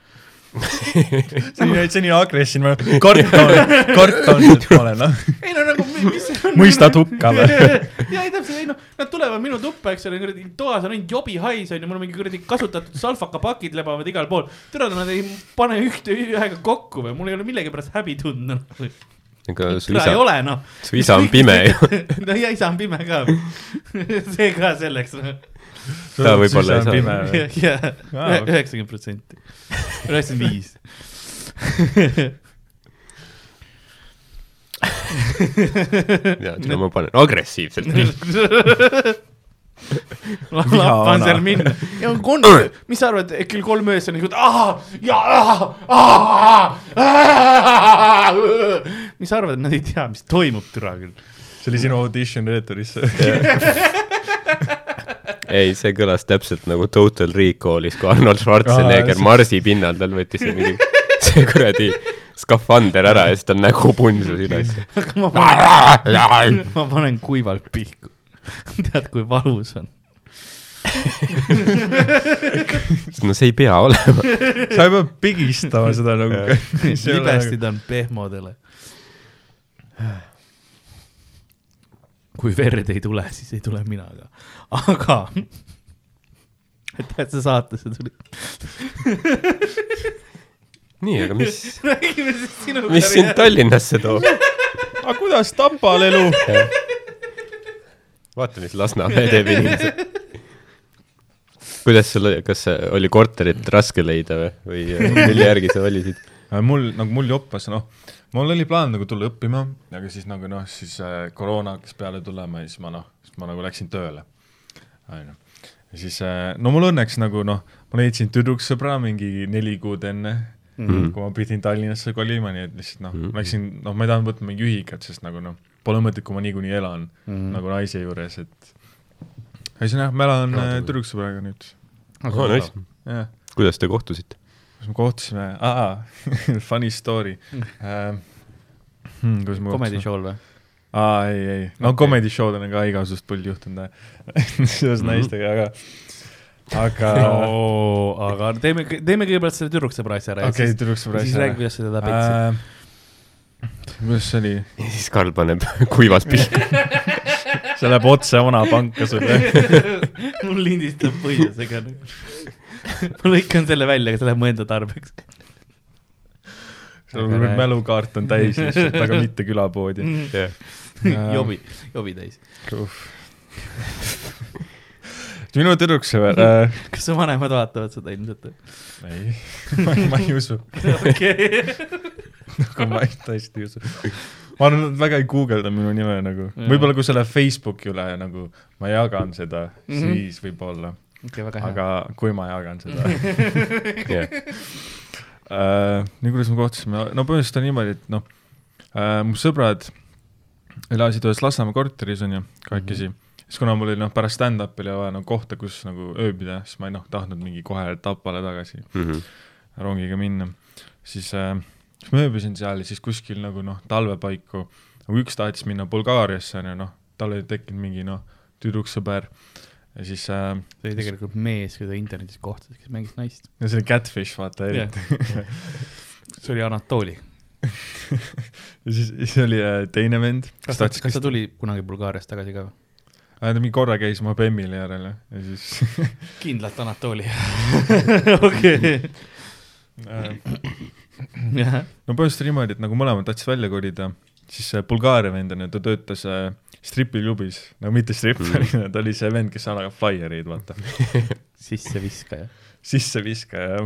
On see on nii agressiivne, karta on, karta on, et ma olen, noh. ei no nagu, mis see on. mõistad hukka või? ja ei täpselt, ei noh, nad tulevad minu tuppa, eks ole, kuradi toas on ainult jobi hais onju, mul on mingi kuradi kasutatud salfakapakid lebavad igal pool. tere, nad ei pane ühte ühega kokku või, mul ei ole millegipärast häbi tunda. ega su tere, ei isa, ole noh. su isa on pime ju. no ja isa on pime ka. see ka selleks. Ta võib-olla ei saa. okei. üheksakümmend protsenti, üheksakümmend viis. ja seda ma panen agressiivselt. lappan seal minna ja on kon-, mis sa arvad, kell kolm öösel nagu ahah ja ahah, ahah, mis sa arvad, et nad ei tea, mis toimub türa küll. see oli sinu audition leeturisse. ei, see kõlas täpselt nagu Total Recallis, kui Arnold Schwarzenegger Marsi pinnal, tal võttis see mingi, see kuradi skafander ära ja siis tal nägu punsus üles. aga ma panen, ma panen kuivalt pihku. tead, kui valus on. no see ei pea olema. sa ei pea pigistama seda nagu. libestid on pehmodele. Kui verd ei tule, siis ei tule mina ka, aga tead sa saatesse tuli, nii, aga mis, mis sind Tallinnasse toob? aga kuidas Tapal elu? vaata, mis Lasnamäe teeb inimesed. kuidas sul, kas oli korterit raske leida või, või mille järgi sa valisid? Äh, mul nagu mul joppas, noh, mul oli plaan nagu tulla õppima, aga siis nagu noh, siis äh, koroona hakkas peale tulema ja siis ma noh, siis ma nagu läksin tööle, onju. ja siis äh,, no mul õnneks nagu noh, ma leidsin tüdruksõbra mingi neli kuud enne mm, Mhm. kui ma pidin Tallinnasse kolima, nii et lihtsalt noh mm. -hmm., läksin, noh, ma ei tahtnud võtma mingi ühikat, sest nagu noh, pole mõtet, kui ma niikuinii elan mm. -hmm. nagu naise juures, et ühesõnaga, ma elan Jaa, äh, tüdruksõbraga nüüd, jah kuidas te kohtusite? Kus me kohtusime, aa, funny story ähm,. Hmm, Comedy show'l või? aa, ei, ei, no okay. comedy show'del on ka igasugust pulli juhtunud seoses Mhm. naistega, aga, aga oo, aga teeme, teeme kõigepealt selle tüdruksõbra asja ära okei, siis, tüdruksõbra siis räägi, kuidas sa teda petsid. äh,. kuidas see oli? ja siis Karl paneb kuivas pihku. see läheb otse vanapanka sulle. mul lindistab põhjusega. ma lõikan selle välja, aga see läheb mu enda tarbeks. sul mälukaart on täis lihtsalt, aga mitte külapoodi. jobi, jobi täis. minu tüdruksõber äh,, kas su vanemad vaatavad seda ilmselt? ei, ma, ei usu, okei. nagu ma tõesti ei usu. ma arvan, nad väga ei guugelda minu nime nagu, võib-olla kui selle Facebooki üle nagu ma jagan seda mm. -hmm. siis võib-olla, hea. aga kui ma jagan seda jah, äh,. nii, kuidas me kohtusime, no põhimõtteliselt on niimoodi, et noh äh,, mu sõbrad elasid ühes Lasnamäe korteris onju, kahekesi mm. -hmm. siis kuna mul oli noh, pärast stand-up'i oli vaja nagu kohta, kus nagu ööbida, siis ma ei noh, tahtnud mingi kohe Tapale tagasi Mhm. rongiga minna, siis äh,, siis ma ööbisin seal ja siis kuskil nagu noh, talve paiku, nagu üks tahtis minna Bulgaariasse onju, noh, tal oli tekkinud mingi noh, tüdruksõber ja siis äh, see oli tegelikult mees, keda internetis kohtas, kes mängis naist. ja see oli Catfish, vaata eriti see oli Anatoli. ja siis, siis oli äh, teine vend, kas ta, kas ta tuli kunagi Bulgaariast tagasi ka või? äh, ta mingi korra käis oma Bemmile järele ja siis kindlalt Anatoli. okei. äh, no põhimõtteliselt niimoodi, et nagu mõlemad tahtsid välja kolida, siis see Bulgaaria vend on ju, ta töötas äh, stripiklubis, no mitte stripparina mm. ta oli see vend, kes annab flaiereid, vaata, sisseviskaja. sisseviskaja,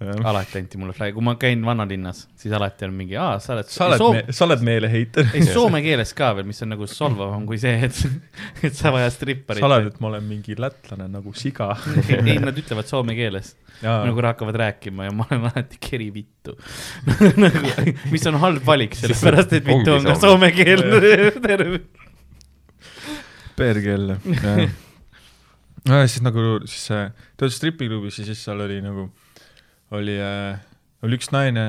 jah. alati anti mulle fly, kui ma käin vanalinnas, siis alati on mingi, aa, sa oled. sa oled Soom..., sa oled meeleheiter. ei soome keeles ka veel, mis on nagu solvavam kui see, et, et sa vajad stripparit. sa oled, et ma olen mingi lätlane nagu siga. ei, ei, nad ütlevad soome keeles, nagu, hakkavad rääkima ja ma olen alati keri vittu nagu, mis on halb valik, sellepärast et vittu on ka soome keel terve. perkell, jah. no ja siis nagu, siis see, töötas stripiklubis ja siis seal oli nagu, oli äh,, oli üks naine,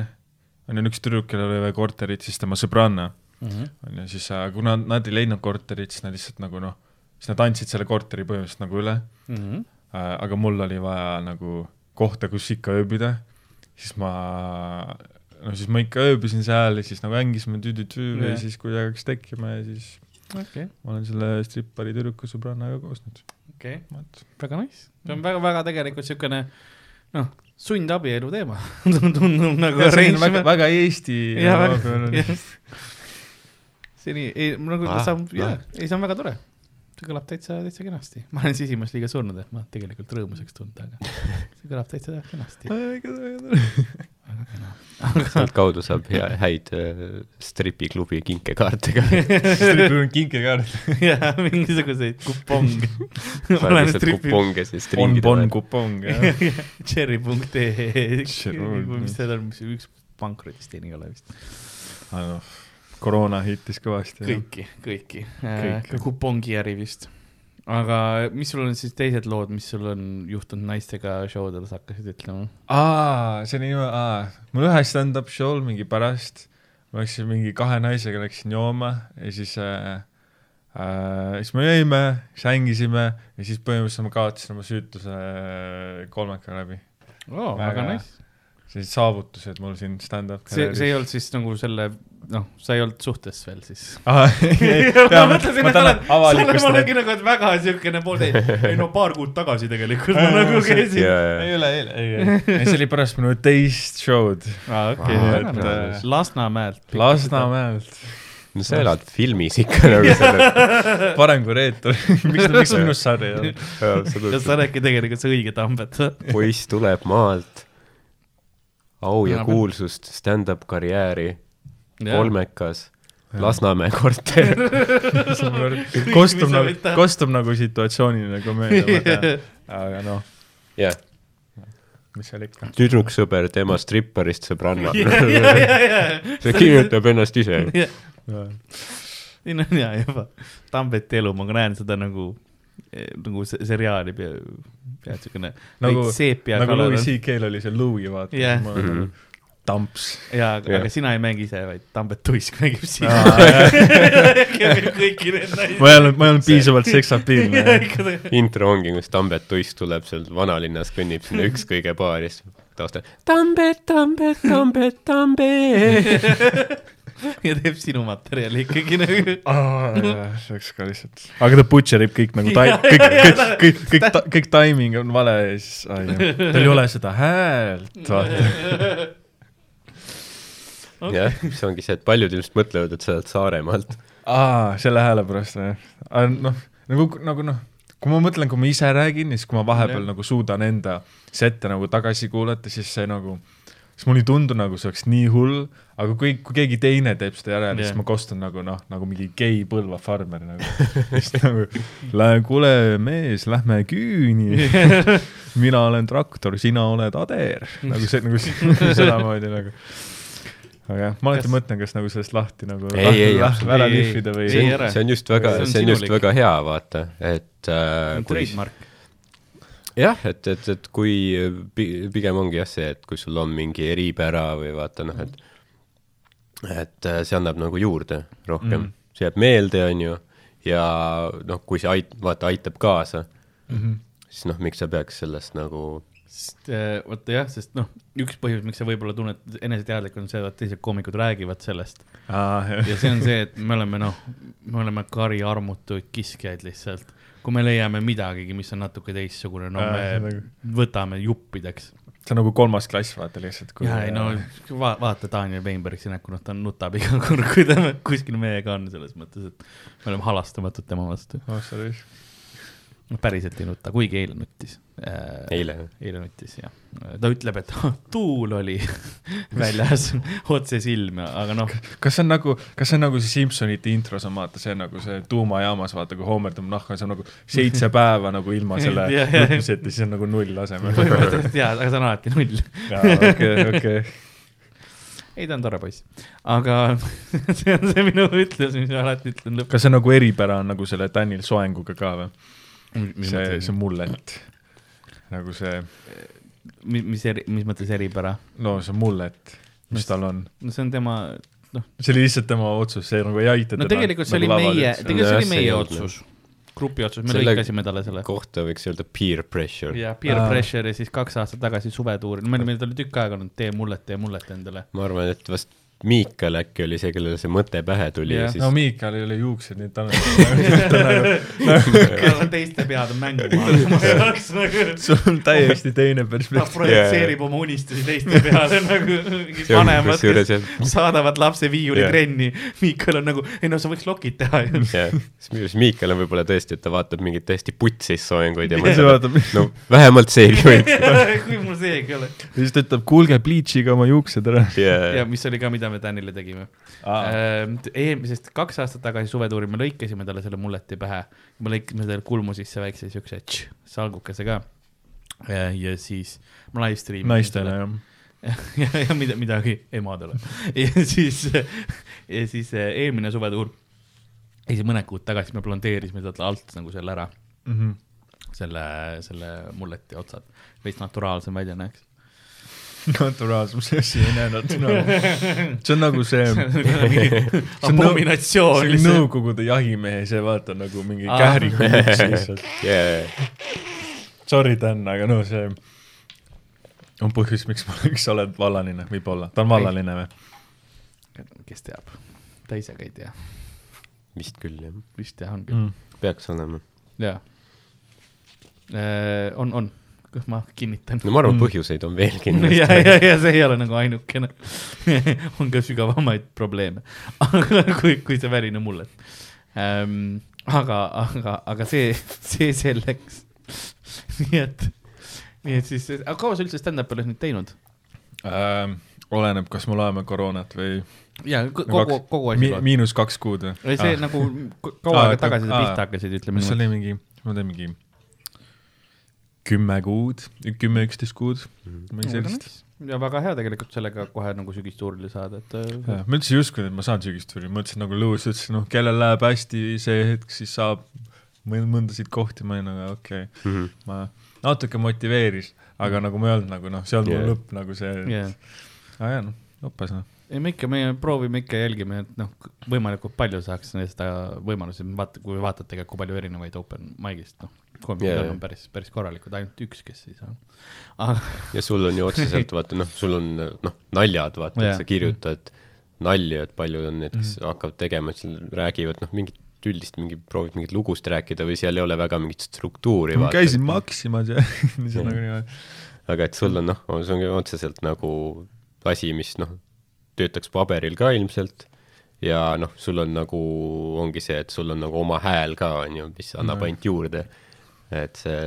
on ju, üks tüdruk, kellel oli vaja korterit, siis tema sõbranna Mhm. on ju, siis äh, kuna nad ei leidnud korterit, siis nad lihtsalt nagu noh, siis nad andsid selle korteri põhimõtteliselt nagu üle Mhm. äh,, aga mul oli vaja nagu kohta, kus ikka ööbida, siis ma, no siis ma ikka ööbisin seal ja siis nagu hängisime tüü-tüü Jah. ja siis kuidagi hakkas tekkima ja siis okei, ma olen selle strippari tüdruku sõbrannaga koos nüüd. okei, väga nice, see on väga-väga tegelikult siukene noh, sundabielu teema tundub nagu see on väga, väga Eesti Jaa, nii, ei nagu Ah, saab, jaa noh., ei see on väga tore. see kõlab täitsa, täitsa kenasti. ma olen sisimas liiga surnud, et ma tegelikult rõõmusaks tunda, aga see kõlab täitsa kenasti. Väga kena. sealtkaudu saab hea, häid äh, stripiklubi kinkekaarte ka. strippil on kinkekaart. jaa, mingisuguseid kuponge. kuponge siis on ringida bon nagu- vahel. kupong, jah. Cherry.ee, Cherry- mis seal on, mis üks pankrotist ei ole vist. noh, koroona hittis kõvasti. kõiki, kõiki, Kõiki. kõiki., kupongi äri vist. Aga mis sul on siis teised lood, mis sul on juhtunud naistega show del, sa hakkasid ütlema? aa, see oli niimoodi, aa, mul ühe stand-up show'l mingi pärast, ma läksin mingi kahe naisega läksin jooma ja siis äh, äh, siis me jõime, siis hängisime ja siis põhimõtteliselt ma kaotasin oma süütuse äh, kolmeka läbi. oo, Väga nice. sellised saavutused mul siin stand-up see, see ei olnud siis nagu selle, noh, sa ei olnud suhtes veel siis? ah,. ma mõtlesin, et sa oled, sa oled, ma olengi nagu, et väga siukene pool, ei no paar kuud tagasi tegelikult ma nagu käisin. ei ole, ei, ei, ei, see oli pärast minu teist show'd aa, okei äh, Lasnamäelt. Lasnamäelt. no sa elad filmis ikka nagu selle parem kui Reetur miks, miks sa minust sari ei olnud? ja sa oledki tegelikult see õige Tambet. poiss tuleb maalt, au ja kuulsust, stand-up karjääri, kolmekas, Lasnamäe korter. kostub nagu võid, teha. kostub nagu situatsiooniline komöödia, ma tean. aga noh, jah, mis seal ikka. tüdruksõber tema stripparist sõbranna. see kirjutab ennast ise. siin on hea juba, Tambeti elu, ma näen seda nagu, nagu se- seriaali pea, pea siukene nagu, nagu Louis. CK-l oli see Louis, vaata nagu Mhm. tamps. jaa, aga sina ei mängi ise, vaid Tambet Tuisk mängib sind. kõiki neid naisi. ma ei olnud, ma ei olnud piisavalt seksapiilne. intro ongi, kus Tambet Tuisk tuleb seal vanalinnas, kõnnib sinna ükskõige baari, siis taustal Tambet, Tambet, Tambet, Tambet. ja teeb sinu materjali ikkagi nagu. see oleks ka lihtsalt, aga ta butcher ib kõik nagu tai-, kõik, kõik, kõik, kõik, kõik, kõik timing on vale ja siis, tal ei ole seda häält, vaata. jah, mis ongi see, et paljud ilmselt mõtlevad, et sa oled Saaremaalt. aa, selle hääle pärast või? noh, nagu, nagu noh, kui ma mõtlen, kui ma ise räägin ja siis, kui ma vahepeal Jah. nagu suudan enda sette nagu tagasi kuulata, siis see nagu, siis mulle ei tundu nagu see oleks nii hull, aga kui, kui keegi teine teeb seda järele, siis ma kostun nagu noh, nagu mingi gei Põlva farmer nagu. siis nagu, kuule mees, lähme küüni. mina olen traktor, sina oled ader. nagu see, nagu sedamoodi nagu. Aga jah, ma alati Kas- mõtlen, kas nagu sellest lahti nagu Ei, ei, lah- absoluutselt. ära Ei, ei, lihvida või ei, see ei, on see on just väga See, on see on just väga hea, vaata, et äh, kui trademark. jah, et, et, et kui pi- pigem ongi jah see, et kui sul on mingi eripära või vaata noh, et et äh, see annab nagu juurde rohkem mm., see jääb meelde, on ju, ja noh, kui see ait-, vaata, aitab kaasa, mm? -hmm. siis noh, miks sa peaks sellest nagu sest äh, vaata jah, sest noh, üks põhjus, miks sa võib-olla tunned eneseteadlik on see, et teised koomikud räägivad sellest Ah, ja see on see, et me oleme noh, me oleme kari armutuid kiskjaid lihtsalt. kui me leiame midagigi, mis on natuke teistsugune, no me see nagu- võtame juppideks. see on nagu kolmas klass, vaata lihtsalt. ja ei no va vaata Daniel Weinberg'i näkku, noh ta nutab iga kord, kui ta kuskil meiega on, selles mõttes, et me oleme halastamatud tema vastu. oh,. noh, päriselt ei nuta, kuigi eile nuttis äh,. eile. eile nuttis jah, ta ütleb, et tuul oli väljas otse silma, aga noh, kas see on nagu, kas see on nagu see Simsonite intros on vaata, see on nagu see tuumajaamas, vaata kui Homer tõmbab nahka, see on nagu seitse päeva nagu ilma selle nutmiseta, siis on nagu null asemel. põhimõtteliselt jaa, aga see on alati null. okei, okei. ei, ta on tore poiss, aga see on see minu ütlus, mis ma alati ütlen lõpus. kas see nagu eripära on nagu selle Daniel soenguga ka või? see, see mullet. nagu see, mis, mis eri, mis mõttes eripära? no see mullet, mis tal on. no see on tema, see oli lihtsalt tema otsus, see nagu ei aita no tegelikult see oli meie, tegelikult see Jah, oli meie otsus, grupi otsus, me lõikasime talle selle. kohta võiks öelda peer pressure. ja peer Aa. pressure ja siis kaks aastat tagasi suvetuuril, me olime, meil oli tükk aega olnud tee mullet, tee mullet endale. ma arvan, et vast Miikal äkki oli see, kellele see mõte pähe tuli ja Jah. siis no Miikal ei ole juuksed, nii et ta on ta on nagu, teiste pead on jaoks nagu. sul on täiesti teine ta perspektiiv. projitseerib oma unistusi teiste peale nagu mingid see on vanemad, kes jah, saadavad lapse viiulitrenni. Jah. Miikal on nagu, ei no sa võiks lokid teha ju. jah, siis Miikal on võib-olla tõesti, et ta vaatab mingeid täiesti putsis soenguid ja ja mõtleb, et no vähemalt seegi võiks. kui mul seegi oleks. ja siis ta ütleb, kuulge, bleach'iga oma juuksed ära. ja ja mis oli ka, mida me Danile tegime. eelmisest kaks aastat tagasi suvetuuril me lõikasime talle selle mulleti pähe, me lõikasime talle kulmu sisse väikse siukse salgukese ka. ja siis ma live stream isin naistele jah. ja, ja mida, midagi emadele. ja siis, ja siis eh, eelmine suvetuur, ei see mõned kuud tagasi me blondeerisime talle alt nagu selle ära, Mhm. selle, selle mulleti otsad, veits naturaalsem välja näeks. naturaalsem, see asi ei näe naturaalne. see on nagu see, on nõu- abominatsioon see on lihtsalt. Nõukogude jahimehe, see vaata nagu mingi Aa. kähriku juks lihtsalt. yeah. Sorry, Dan, aga no see on põhjus, miks ma, miks sa oled vallaline, võib-olla, ta on vallaline või? kes teab, ta ise ka ei tea, vist küll jah, vist jah on küll, Mm. peaks olema. jaa. on, on, ma kinnitan. no ma arvan, Mm. põhjuseid on veel ja, kindlasti. ja, ja see ei ole nagu ainukene. on ka sügavamaid probleeme, aga kui, kui see väline mulle ähm,. aga, aga, aga see, see selleks. nii et, nii et siis, aga kaua sa üldse stand-up'i oled nüüd teinud? äh,. oleneb, kas mul oleme koroonat või ja ko- kogu kogu mi, asi. miinus kaks kuud või? või see nagu k- kaua Aa, aega tagasi sa aa. pihta hakkasid, ütleme mis oli mingi, ma tean mingi kümme kuud, kümme, üksteist kuud, midagi sellist. ja väga hea tegelikult sellega kohe nagu sügistuurile saada, et äh, ma üldse ei uskunud, et ma saan sügisturi, mõtlesin nagu Lewis ütles, noh, kellel läheb hästi see hetk, siis saab mõn- mõndasid kohti, ma olin nagu okei okay., Mhm. ma natuke motiveeris, aga nagu ma ei olnud nagu noh, see on Yeah. mul lõpp nagu see, yeah. aa jaa noh, õppes noh. ei, me ikka, me proovime ikka, jälgime, et noh, võimalikult palju saaks seda võimalusi, vaata, kui vaatad tegelikult, kui palju erinevaid open mic'ist, noh, Jaa, yeah, jaa. on päris, päris korralikud, ainult üks, kes ei saa. aga ja sul on ju otseselt vaata noh, sul on noh, naljad, vaata yeah., sa kirjutad nalju, et paljud on need, kes hakkavad tegema, et seal räägivad noh, mingit üldist mingi, proovid mingit lugust rääkida või seal ei ole väga mingit struktuuri. ma käisin Maximas ja siis Jah. nagu niimoodi. aga et sul on noh, see ongi otseselt nagu asi, mis noh, töötaks paberil ka ilmselt ja noh, sul on nagu, ongi see, et sul on nagu oma hääl ka, on ju, mis annab Mhm. ainult juurde. Et see,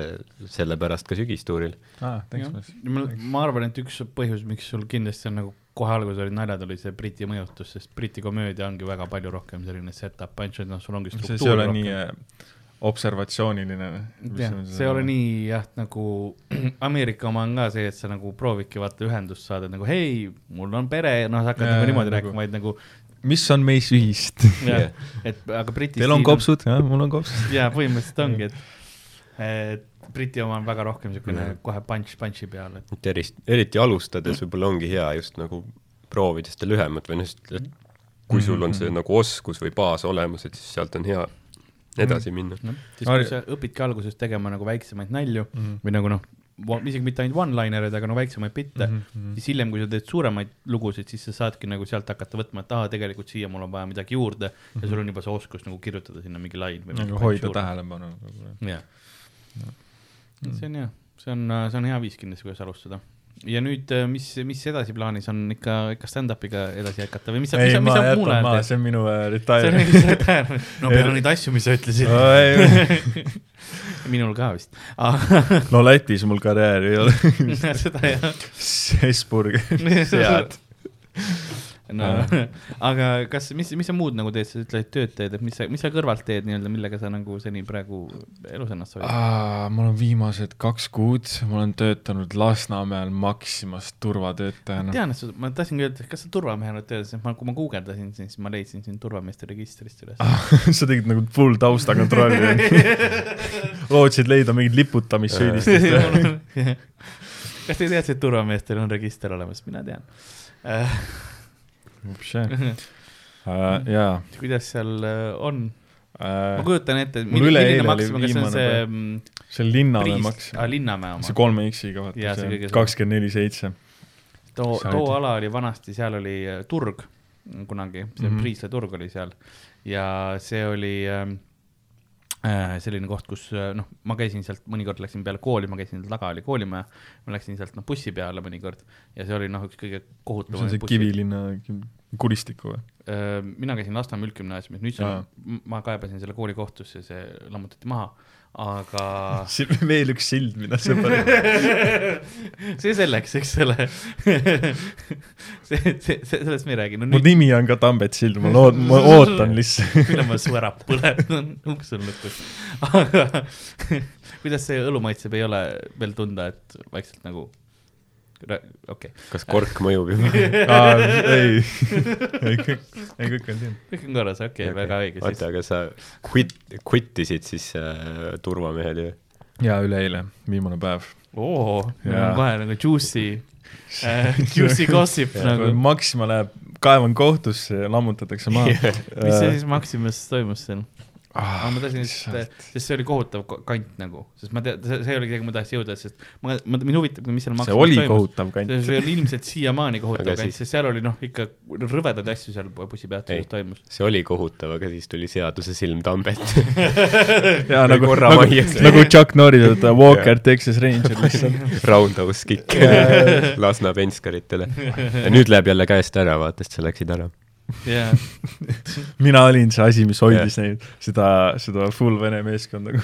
sellepärast ka sügistuuril. mees. ma, ma arvan, et üks põhjus, miks sul kindlasti on nagu kohe alguses olid naljad, oli see Briti mõjutus, sest Briti komöödia ongi väga palju rohkem selline set-up punch, et noh, sul ongi see, struktuur see ei ole rohkem. nii äh, observatsiooniline. jah, see ei ole nii jah, nagu Ameerika oma on ka see, et sa nagu proovidki vaata ühendust saada, nagu hei, mul on pere, noh, sa hakkad Jaa, nagu niimoodi nagu- rääkima, vaid nagu mis on meis ühist? jah, et aga Briti Teil on kopsud, jah, mul on kopsud. jaa, põhimõtteliselt ongi, et Briti oma on väga rohkem niisugune Jah. kohe punch punch'i peal, et et erist-, eriti alustades võib-olla ongi hea just nagu proovida seda lühemat või noh, et kui sul on see nagu oskus või baas olemas, et siis sealt on hea edasi minna. noh, siis kui sa õpidki alguses tegema nagu väiksemaid nalju Mhm. või nagu noh, isegi mitte ainult one-linereid, aga no väiksemaid bitte mm, -hmm. siis hiljem, kui sa teed suuremaid lugusid, siis sa saadki nagu sealt hakata võtma, et aa, tegelikult siia mul on vaja midagi juurde mm -hmm. ja sul on juba see oskus nagu kirjutada sinna mingi lain või nagu hoida tähelepanu. jah, see on hea, see on, see on hea viis kindlasti, kuidas alustada. ja nüüd, mis, mis edasi plaanis on ikka, ikka stand-up'iga edasi jätkata või mis sa, mis sa, mis sa muul ajal teed? see on minu äh, retire. no peale neid asju, mis sa ütlesid. minul ka vist, no Lätis mul karjääri ei ole. seda jah. Hesburg. Sead. No aga kas, mis, mis sa muud nagu teed, sa ütled, et tööd teed, et mis sa, mis sa kõrvalt teed nii-öelda, millega sa nagu seni praegu elus ennast hoiad? ma olen viimased kaks kuud, ma olen töötanud Lasnamäel Maximas turvatöötajana. tean, et sa, ma tahtsingi öelda, et kas sa turvamehena tööl, sest ma, kui ma guugeldasin, siis ma leidsin sind turvameeste registrist üles. sa tegid nagu full taustakontrolli. lootsid leida mingit liputamissüüdistust. kas te teadsite, et turvameestel on register olemas? mina tean. jaa. kuidas seal äh, on? ma kujutan ette, milline Maxima, kas see on see mm, see Linnamäe Maxima aa, Linnamäe see oma. kolme X-iga vaata, see see kakskümmend neli seitse. too, too ala oli vanasti, seal oli äh, turg kunagi, see mm -hmm. Priisla turg oli seal ja see oli äh, selline koht, kus äh, noh, ma käisin sealt, mõnikord läksin peale kooli, ma käisin seal taga oli koolimaja, ma läksin sealt noh bussi peale mõnikord. Ja see oli noh, üks kõige see on see Kivilinna kuristiku või? Äh, mina käisin Lasnamäe üldgümnaasiumis, nüüd see ma kaebasin selle kooli kohtusse, see lammutati maha, aga veel üks sild, mida paned. see selleks, eks ole see, see, sellest me ei räägi, no mu nüüd, nimi on ka Tambet Sild, ma lood-, ma ootan lihtsalt. millal ma su ära põletan, uks on lukus. aga kuidas see õlu maitseb, ei ole veel tunda, et vaikselt nagu, okei, kas kork mõjub juba? ei, ei kõik, ei kõik on siin. kõik on korras, okei okay,, väga õige, oota, aga sa quit, quittisid siis äh, turvamehed ju? jaa, üleeile, viimane päev. oo, meil on kohe nagu juicy äh, juicy gossip nagu. Maxima läheb, kaevan kohtusse ja lammutatakse maha. mis see siis Maximas toimus seal? aga ma tahtsin lihtsalt, sest see oli kohutav ko- kant nagu, sest ma tean, see, see, kuhu ma tahtsin jõuda, sest ma, ma, mind huvitab, mis seal see oli toimus. kohutav kant. see on ilmselt siiamaani kohutav kant, siis- sest seal oli noh, ikka rõvedaid asju seal bussipeatuses toimus. see oli kohutav, aga siis tuli seaduse silm Tambet. Või nagu, nagu nagu Chuck Norris, et Walker, Texas Ranger lihtsalt. Roundhouse kick Lasna penskaritele. ja nüüd läheb jälle käest ära, vaata, sest sa läksid ära. Jaa, mina olin see asi, mis hoidis neid, seda, seda full vene meeskonda.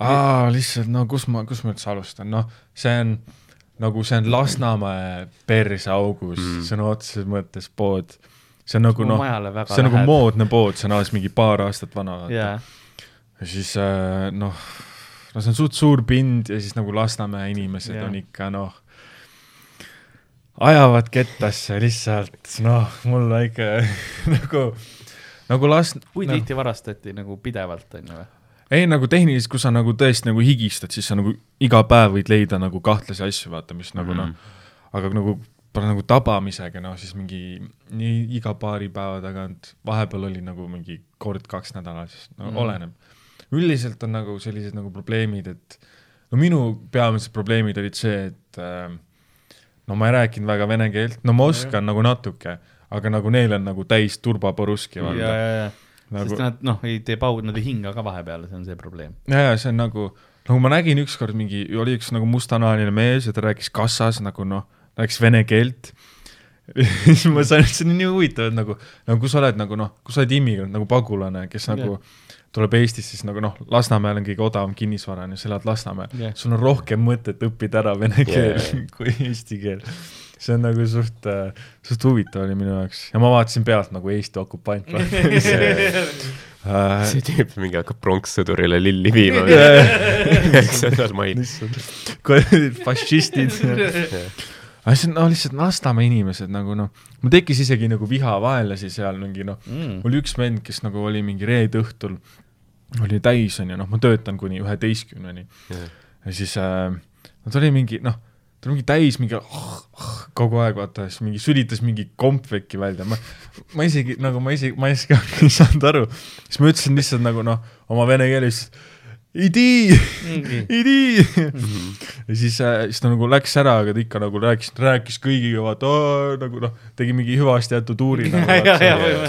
aa, lihtsalt no kus ma, kus ma üldse alustan, noh, see on nagu see on Lasnamäe perseaugus Mm. sõna otseses mõttes pood. see on nagu noh, see on nagu moodne pood, see on alles mingi paar aastat vana. jaa, ja siis äh, noh, no see on suht suur pind ja siis nagu Lasnamäe inimesed yeah. on ikka noh, ajavad kettasse lihtsalt, noh, mul väike nagu, nagu las-, kui no, tihti varastati nagu pidevalt, on ju või? ei nagu tehniliselt, kui sa nagu tõesti nagu higistad, siis sa nagu iga päev võid leida nagu kahtlasi asju, vaata, mis nagu Mhm. noh, aga nagu nagu tabamisega, noh siis mingi nii iga paari päeva tagant, vahepeal oli nagu mingi kord-kaks nädalas, no Mhm. mm. oleneb. üldiselt on nagu sellised nagu probleemid, et no minu peamised probleemid olid see, et äh, no ma ei rääkinud väga vene keelt, no ma oskan nagu natuke, aga nagu neil on nagu täis turbaporuski, ja, vaata. ja, ja, nagu sest nad noh, ei tee paud, nad ei hinga ka vahepeal, see on see probleem. ja, ja see on nagu, nagu ma nägin ükskord mingi, oli üks nagu mustanahaline mees ja ta rääkis kassas nagu noh, rääkis vene keelt. siis ma sain, see on nii huvitav, et nagu, nagu kui sa oled nagu noh, kui sa oled immigrant nagu pagulane, kes nagu tuleb Eestist, siis nagu noh, Lasnamäel on kõige odavam kinnisvara on ju, sa elad Lasnamäel Jah. sul on rohkem mõtet õppida ära vene keel yeah. kui eesti keel. see on nagu suht äh,, suht huvitav oli minu jaoks ja ma vaatasin pealt nagu Eesti okupant äh, see tüüp mingi hakkab pronkssõdurile lilli viima. üheksandal mail. fašistid. Aga on no lihtsalt Lasnamäe inimesed nagu noh, mul tekkis isegi nagu viha vaenlasi seal mingi noh, Mm. oli üks vend, kes nagu oli mingi reede õhtul, oli täis onju, noh, ma töötan kuni üheteistkümneni. Ja siis äh, no ta oli mingi noh, ta oli mingi täis mingi oh, oh, kogu aeg vaata, siis mingi sülitas mingi kompveki välja, ma, ma isegi nagu ma isegi, ma isegi ei saanud aru, siis ma ütlesin lihtsalt nagu noh, oma vene keeles, idi, idi. ja siis äh,, siis ta nagu läks ära, aga ta ikka nagu rääkis, rääkis kõigiga, vaata nagu noh, tegi mingi hüvasti jäetud tuuri nagu, ja, ja, ja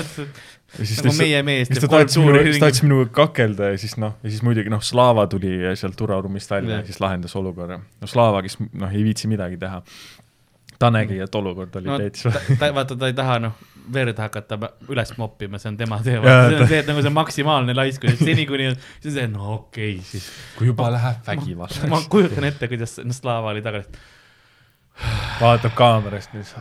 ja siis nagu ta- meie mees siis teeb ta kultuuri siis tahtis minuga kakelda ja siis noh, ja siis muidugi noh, Slava tuli sealt turvaruumist välja Jah. ja siis lahendas olukorra. no Slava, kes noh, ei viitsi midagi teha. ta nägi, et olukord oli no, täitsa ta, ta, vaata, ta ei taha noh, verd hakata üles moppima, see on tema töö, see on see, et nagu see maksimaalne laiskus, seni kuni, siis on see, no okei okay, siis. kui juba läheb ma vägivallaks. kujutan ette, kuidas no, Slava oli tagasi, vaatab kaamerast nüüd,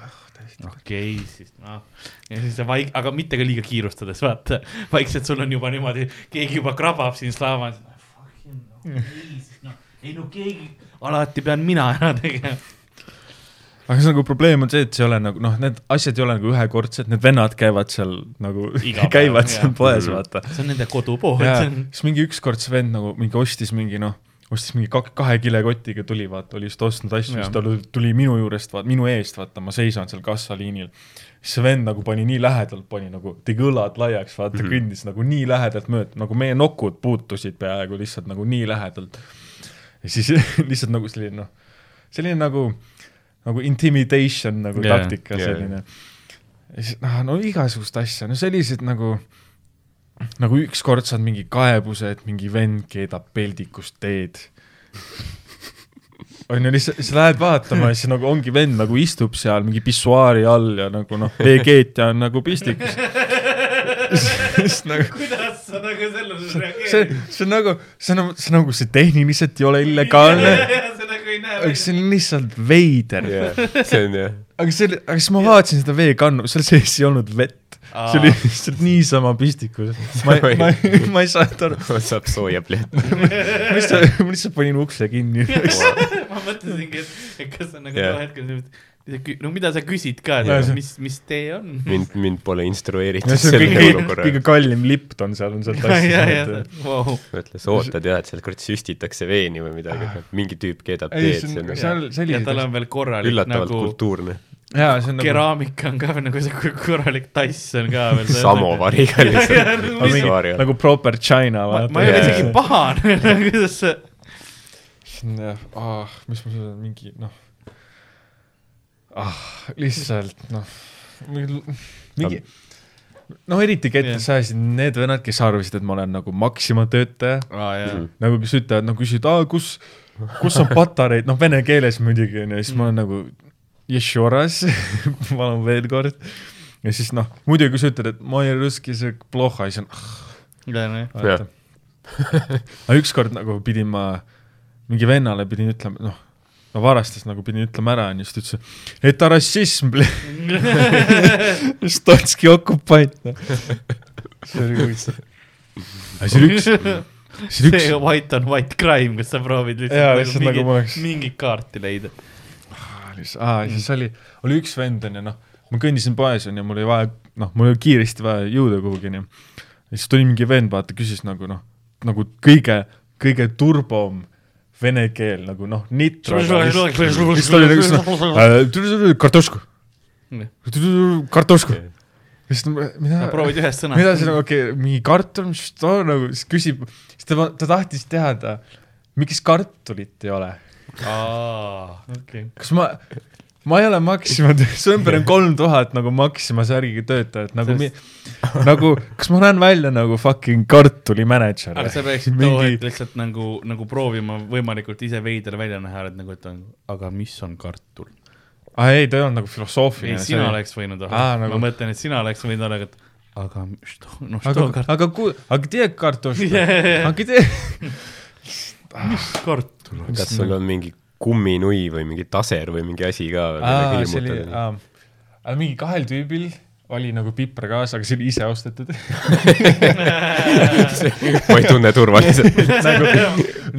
okei okay, siis noh, ja siis see vaik-, aga mitte ka liiga kiirustades, vaata, vaikselt sul on juba niimoodi, keegi juba krabab siin Slava, noh, ei no keegi, alati pean mina ära tegema. Aga see nagu probleem on see, et see ei ole nagu noh, need asjad ei ole nagu ühekordsed, need vennad käivad seal nagu päev, käivad jah. seal poes, Mhm. vaata. see on nende kodupood, siis mingi ükskord see vend nagu mingi ostis mingi noh, ostis mingi kak-, kahe kilekotiga tuli, vaata, oli just ostnud asju, siis ta tuli- minu juurest, vaata, minu eest, vaata, ma seisan seal kassaliinil. siis see vend nagu pani nii lähedalt, pani nagu, tegi õlad laiaks, vaata mm. -hmm. kõndis nagu nii lähedalt mööda, nagu meie nokud puutusid peaaegu lihtsalt nagu nii lähedalt. ja siis lihtsalt nagu selline noh, selline nagu, nagu intimidation nagu yeah, taktika yeah, selline. ja siis noh, no igasugust asja, no sellised nagu nagu ükskord saad mingi kaebuse, et mingi vend keedab peldikust teed. on ju, lihtsalt sa lähed vaatama ja siis nagu ongi vend nagu istub seal mingi pissuaari all ja nagu noh, veekeetja on nagu pistikus. siis nagu kuidas sa nagu sellele see, see on nagu, see on, see on nagu see tehniliselt ei ole illegaalne, sa nagu ei näe aga see on lihtsalt veider. see on jah, aga see oli, aga siis ma vaatasin seda veekannu, seal sees ei olnud vett. see oli lihtsalt niisama pistikus. ma ei, ma ei, ma ei saanud aru, saab sooja plehti. ma lihtsalt, ma lihtsalt panin ukse kinni. ma mõtlesingi, et, et kas sa nagu too hetkel nüüd- no mida sa küsid ka, mis, mis tee on? mind, mind pole instrueeritud selle olukorra kõige. kallim Lipton seal on ja asja, vau. mõtle, sa ootad jah, et seal kurat süstitakse veeni või midagi, mingi tüüp keedab teed, seal ja tal sellised, on veel korralik üllatavalt nagu, kultuurne. jaa, see on nagu keraamika on ka veel nagu see korralik tass on ka veel. samovariga lihtsalt Nagu nagu proper China, ma, vaata. ma ei ole isegi pahane, kuidas see, ah, mis ma seda mingi noh ah,, lihtsalt noh, mingi noh, eriti kettes Jah. ajasid need vennad, kes arvasid, et ma olen nagu Maxima töötaja, aa jaa, nagu kes ütlevad, no küsivad, aa kus, kus on patareid, noh vene keeles muidugi onju, siis ma olen nagu Ješoras, palun veel kord. ja siis noh, muidugi kui sa ütled, et ma ei rõski see ploha, siis on vaata. aga ükskord nagu pidin ma mingi vennale pidin ütlema, noh, no varastas nagu pidin ütlema ära onju, siis ta ütles, et rassism, Stotski okupant. see oli huvitav. aga see oli üks, see oli see üks, white on white crime, kus sa proovid Jaa, lihtsalt lihtsalt nagu nagu mingit oleks- mingit kaarti leida. aa, siis oli, oli üks vend onju, noh, ma kõndisin poes onju, mul oli vaja, noh, mul oli kiiresti vaja jõuda kuhugi onju. ja siis tuli mingi vend, vaata, küsis nagu noh, nagu kõige, kõige turbom vene keel nagu noh, nitro. siis ta oli nagu see, kartošku, kartošku. siis ta, mida, proovid ühest sõnast. mida see nagu, okei okay,, mingi kartul, mis ta nagu, siis küsib, siis ta, ta tahtis teada, miks kartulit ei ole aa, okei. kas ma, ma ei ole Maxima, su ümber on kolm tuhat nagu Maxima särgiga töötajat, nagu mi,, nagu, kas ma näen välja nagu fucking kartulimänedžer aga sa peaksid too hetk lihtsalt nagu, nagu proovima võimalikult ise veider välja näha, et nagu, et on, aga mis on kartul? aa ei, ta ei olnud nagu ei, filosoofiline. sina oleks võinud olla Aa,, nagu... nagu- ma mõtlen, et sina oleks võinud olla, et aga mis too, noh, aga too, kartul, aga ku-, aga tee kartuška, Yeah. aga tee. mis kartul on? kas sul on mingi kumminui või mingi taser või mingi asi ka aa, see oli, hirmutada? mingi kahel tüübil oli nagu piper kaas, aga see oli ise ostetud ma ei tunne turvaliselt. nagu,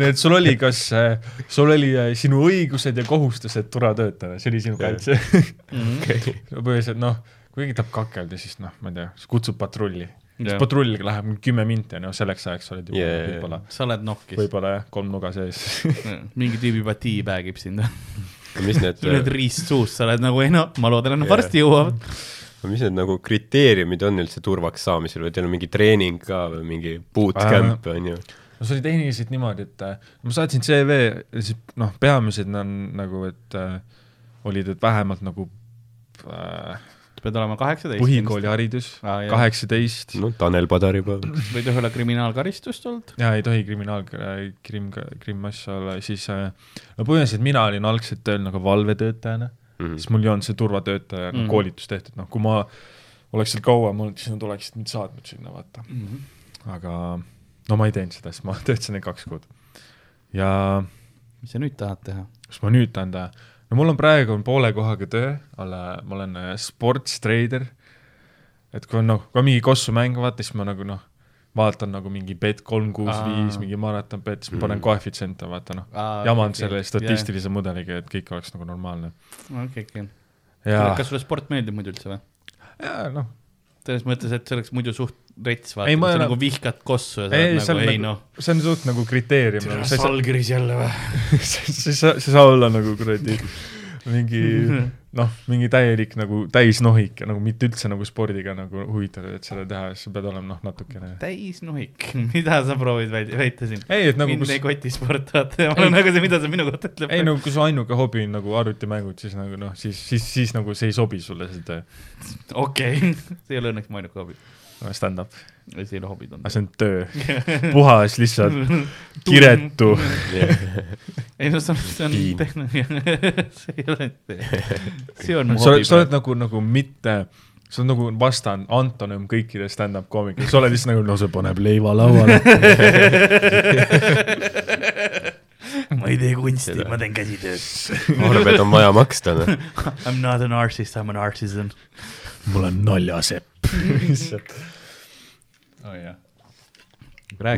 et sul oli, kas äh, sul oli äh, sinu õigused ja kohustused turvatöötajana, see oli sinu kaitse. põhiliselt noh, kui keegi tahab kakelda, siis noh, ma ei tea, kutsub patrulli. Siis patrulliga läheb kümme minti on ju, selleks ajaks oled juba Yeah, yeah, yeah, võib-olla, sa oled nokkis, võib-olla jah, kolm nuga sees. mingi tüübi patii päägib sind. mis need sul on riist suus, sa oled nagu, ei no ma loodan, et nad varsti jõuavad. mis need nagu kriteeriumid on üldse turvaks saamisel või teil on mingi treening ka või mingi bootcamp on ju? no see oli tehniliselt niimoodi, et äh, ma saatsin CV siis noh, peamised on nagu, et äh, olid, et vähemalt nagu äh, pead olema kaheksateist. põhikooliharidus, kaheksateist, no Tanel Padar juba. või tohi olla kriminaalkaristust olnud. ja ei tohi kriminaal, krim, krimmasja olla, siis äh, no põhimõtteliselt mina olin algselt tööl nagu valvetöötajana mm., siis mul ei olnud see turvatöötaja mm. Mhm. koolitus tehtud, noh, kui ma oleks seal kauem olnud, siis nad oleksid mind saatnud sinna, vaata. aga no ma ei teinud seda, sest ma töötasin ainult kaks kuud. ja mis sa nüüd tahad teha? mis ma nüüd tahan teha, no mul on praegu on poole kohaga töö, ma olen äh, sports trader, et kui on noh, kui on mingi kossumäng, vaata siis ma nagu noh, vaatan nagu mingi bet kolm, kuus, viis, mingi maraton bet, siis ma panen Mm. koefitsiente, vaata noh, jaman okei, selle statistilise mudeliga, et kõik oleks nagu normaalne. okei, okei. kas sulle sport meeldib muidu üldse või? ja noh, selles mõttes, et see oleks muidu suht rets, vaata, Ei, kui sa nagu vihkad kossu ja sa oled see nagu on ei nagu noh., see on suht nagu kriteerium, nagu saa, salgris jälle või? sa ei saa, sa ei saa olla nagu kuradi mingi noh, mingi täielik nagu täisnohik ja nagu mitte üldse nagu spordiga nagu huvitatud, et seda teha, siis sa pead olema noh, natukene täisnuhik, mida sa proovid väita, siin? ei, et nagu mind kus ei koti sport, vaata, ma olen nagu see, mida sa minu kohta ütled. ei no kui su ainuke hobi on nagu arvutimängud, siis nagu noh, siis, siis, siis nagu see ei sobi sulle see töö. okei, see ei ole õnneks mu ainuke hobi. Stand-up, see ei ole hobid on see on töö, puhas lihtsalt kiretu. ei no see on, see on tehniline, see ei ole, see on mu sa hobi oled, sa oled nagu, nagu mitte, sa oled nagu vastand, antonüüm kõikidele stand-up koomikele, sa oled lihtsalt nagu, no see paneb leiva lauale. ma ei tee kunsti ma teen käsitööd. arved on vaja maksta, noh. I m not an artist, I m an artisan. mul on naljasepp. lihtsalt. oh jah.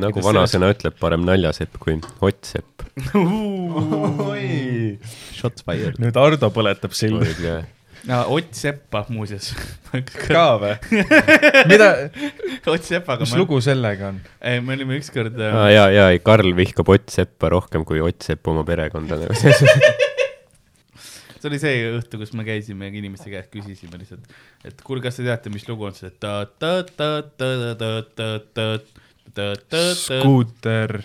nagu vanasõna ütleb, parem naljasepp kui ottsepp. Shots fired. nüüd Ardo põletab silmi. Ott Seppa muuseas. ka või? mida, Ott Sepaga mis ma, lugu sellega on? ei me olime ükskord aa jaa, jaa, ei Karl vihkab ottseppa rohkem kui ottsepp oma perekonda nagu. see oli see õhtu, kus me käisime inimeste käest, küsisime lihtsalt, et kuule, kas te teate, mis lugu on see skuuter.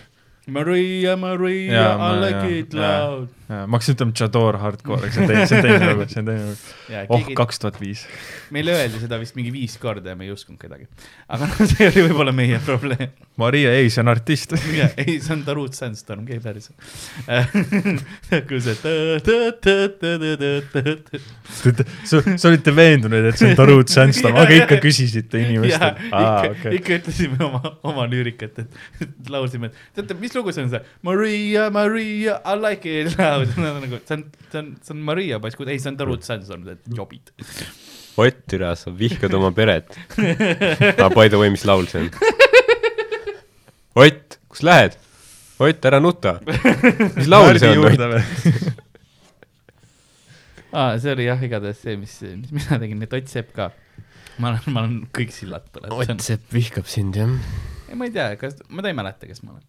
Maria, Maria, alla kiid laud loud. ma hakkasin ütlema Chador Hardcore, see on teine, see on teine lugu, see on teine lugu. oh, kaks tuhat viis. meile öeldi seda vist mingi viis korda ja me ei uskunud kedagi. aga noh, see oli võib-olla meie probleem. Maria, ei, see on artist. ja ei, see on Tarut Sandstorm, käib päris. kui see sa, olite veendunud, et see on Tarut Sandstorm, aga ikka küsisite inimestelt. ikka, ikka ütlesime oma, oma lüürikat, et laulsime, et teate, mis lugu see on see Maria, Maria, I like it loud. nagu see on, see on, see on Maria Pasku, ei, see on Tarut Sandstorm, et jobid. Ott, türa, sa vihkad oma peret. aga by the way, mis laul see on? Ott, kus lähed? Ott, ära nuta. mis laul see on, Ott? aa, see oli jah, igatahes see, mis, mis mina tegin, et Ott Sepp ka. ma olen, ma olen kõik sillad põletanud Ott. Sepp vihkab sind, jah? ei, ma ei tea, kas, ma ta ei mäleta, kes ma olen.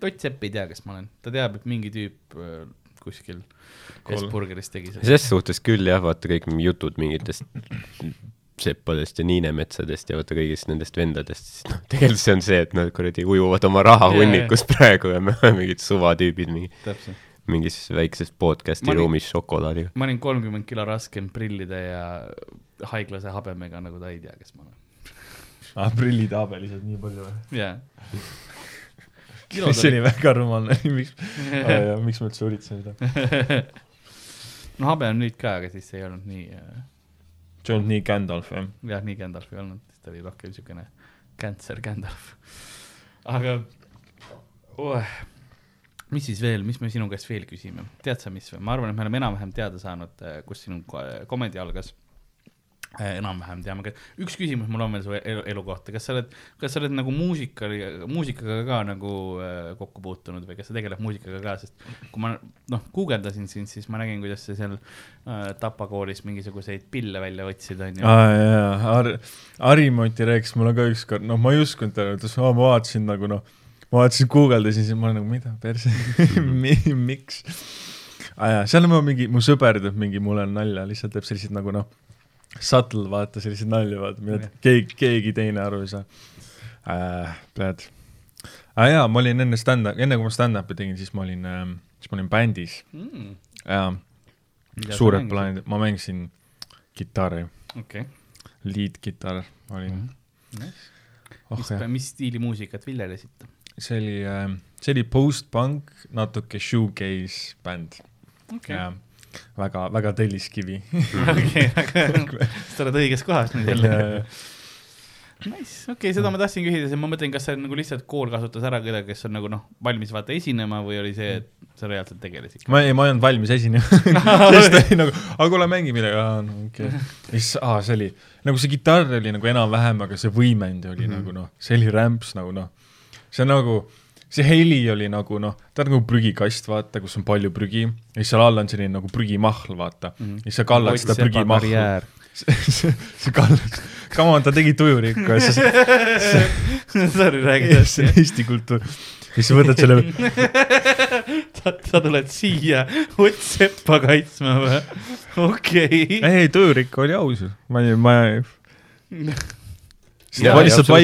Ott Sepp ei tea, kes ma olen, ta teab, et mingi tüüp äh, kuskil Cool. Hesburgeris tegi seda. ses suhtes küll jah, vaata kõik jutud mingitest seppadest ja niinemetsadest ja vaata kõigist nendest vendadest, siis noh, tegelikult see on see, et nad kuradi ujuvad oma raha Jaa, hunnikus praegu ja me oleme mingid suvatüübid mingi, täpselt. mingis väikses podcast'i ruumis šokolaadiga. ma olin kolmkümmend kilo raskem prillide ja haiglase habemega, nagu ta ei tea, kes ma olen. aa, prillid habelised nii palju või? jaa. See oli väga rumal, miks, miks ma üldse üritasin seda? no habe on nüüd ka, aga siis ei olnud nii äh,, see on nii Gandalf, jah? jah, nii Gandalf ei olnud, ta oli rohkem niisugune cancer Gandalf. aga oh,, mis siis veel, mis me sinu käest veel küsime, tead sa, mis või, ma arvan, et me oleme enam-vähem teada saanud, kus sinu ko- komedi algas. Enam-vähem teame üks küsimus mul on veel su elu, elu kohta, kas sa oled, kas sa oled nagu muusika, muusikaga ka nagu äh, kokku puutunud või kas sa tegeled muusikaga ka, sest kui ma noh, guugeldasin sind, siis ma nägin, kuidas sa seal äh, Tapa koolis mingisuguseid pille välja võtsid, onju. aa jaa, Har-, Harimati rääkis mulle ka ükskord, noh, ma ei uskunud talle, ütles, ma vaatasin nagu noh, ma vaatasin, guugeldasin, siis ma olen nagu, mida perse Mi,, miks? aa jaa, seal on mingi, mu sõber teeb mingi mulle nalja, lihtsalt teeb selliseid nagu noh, subtle vaata, selliseid nalju vaata, mida keegi, keegi teine aru ei saa äh,. Plead. aa jaa, ma olin enne stand-up, enne kui ma stand-up'i tegin, siis ma olin äh,, siis ma olin bändis mm,. ja suured. plaanid, ma mängisin kitarri, okei liidkitarr olin okay.. oh mis mis stiili muusikat viljelesite? see oli, see oli post-punk, natuke shoegaze bänd ja väga, väga telliskivi okei, sa oled õiges kohas nüüd jälle. Nice, okei okay,, seda ma tahtsin küsida, ma mõtlen, kas see on nagu lihtsalt kool kasutas ära kedagi, kes on nagu noh, valmis vaata esinema või oli see, et sa reaalselt tegelesid? ma ei, ma ei olnud valmis esinema sest oli nagu, aga kuule mängi midagi, aa no okei okay.. siis, aa see oli, nagu see kitarr oli nagu enam-vähem, aga see võimend oli mm. -hmm. nagu noh, see oli rämps nagu noh, see nagu, see heli oli nagu noh, ta on nagu prügikast, vaata, kus on palju prügi ja siis seal all on selline nagu prügimahl, vaata mm. -hmm. ja siis sa kallad seda prügimahla. see, kallad, come on, ta tegi tujurikku ja siis Sorry, räägi see on Eesti kultuur. siis sa võtad selle, sa, sa tuled siia Ott Seppa kaitsma või? okei. ei tujurik oli aus ju, ma ei, ma ei.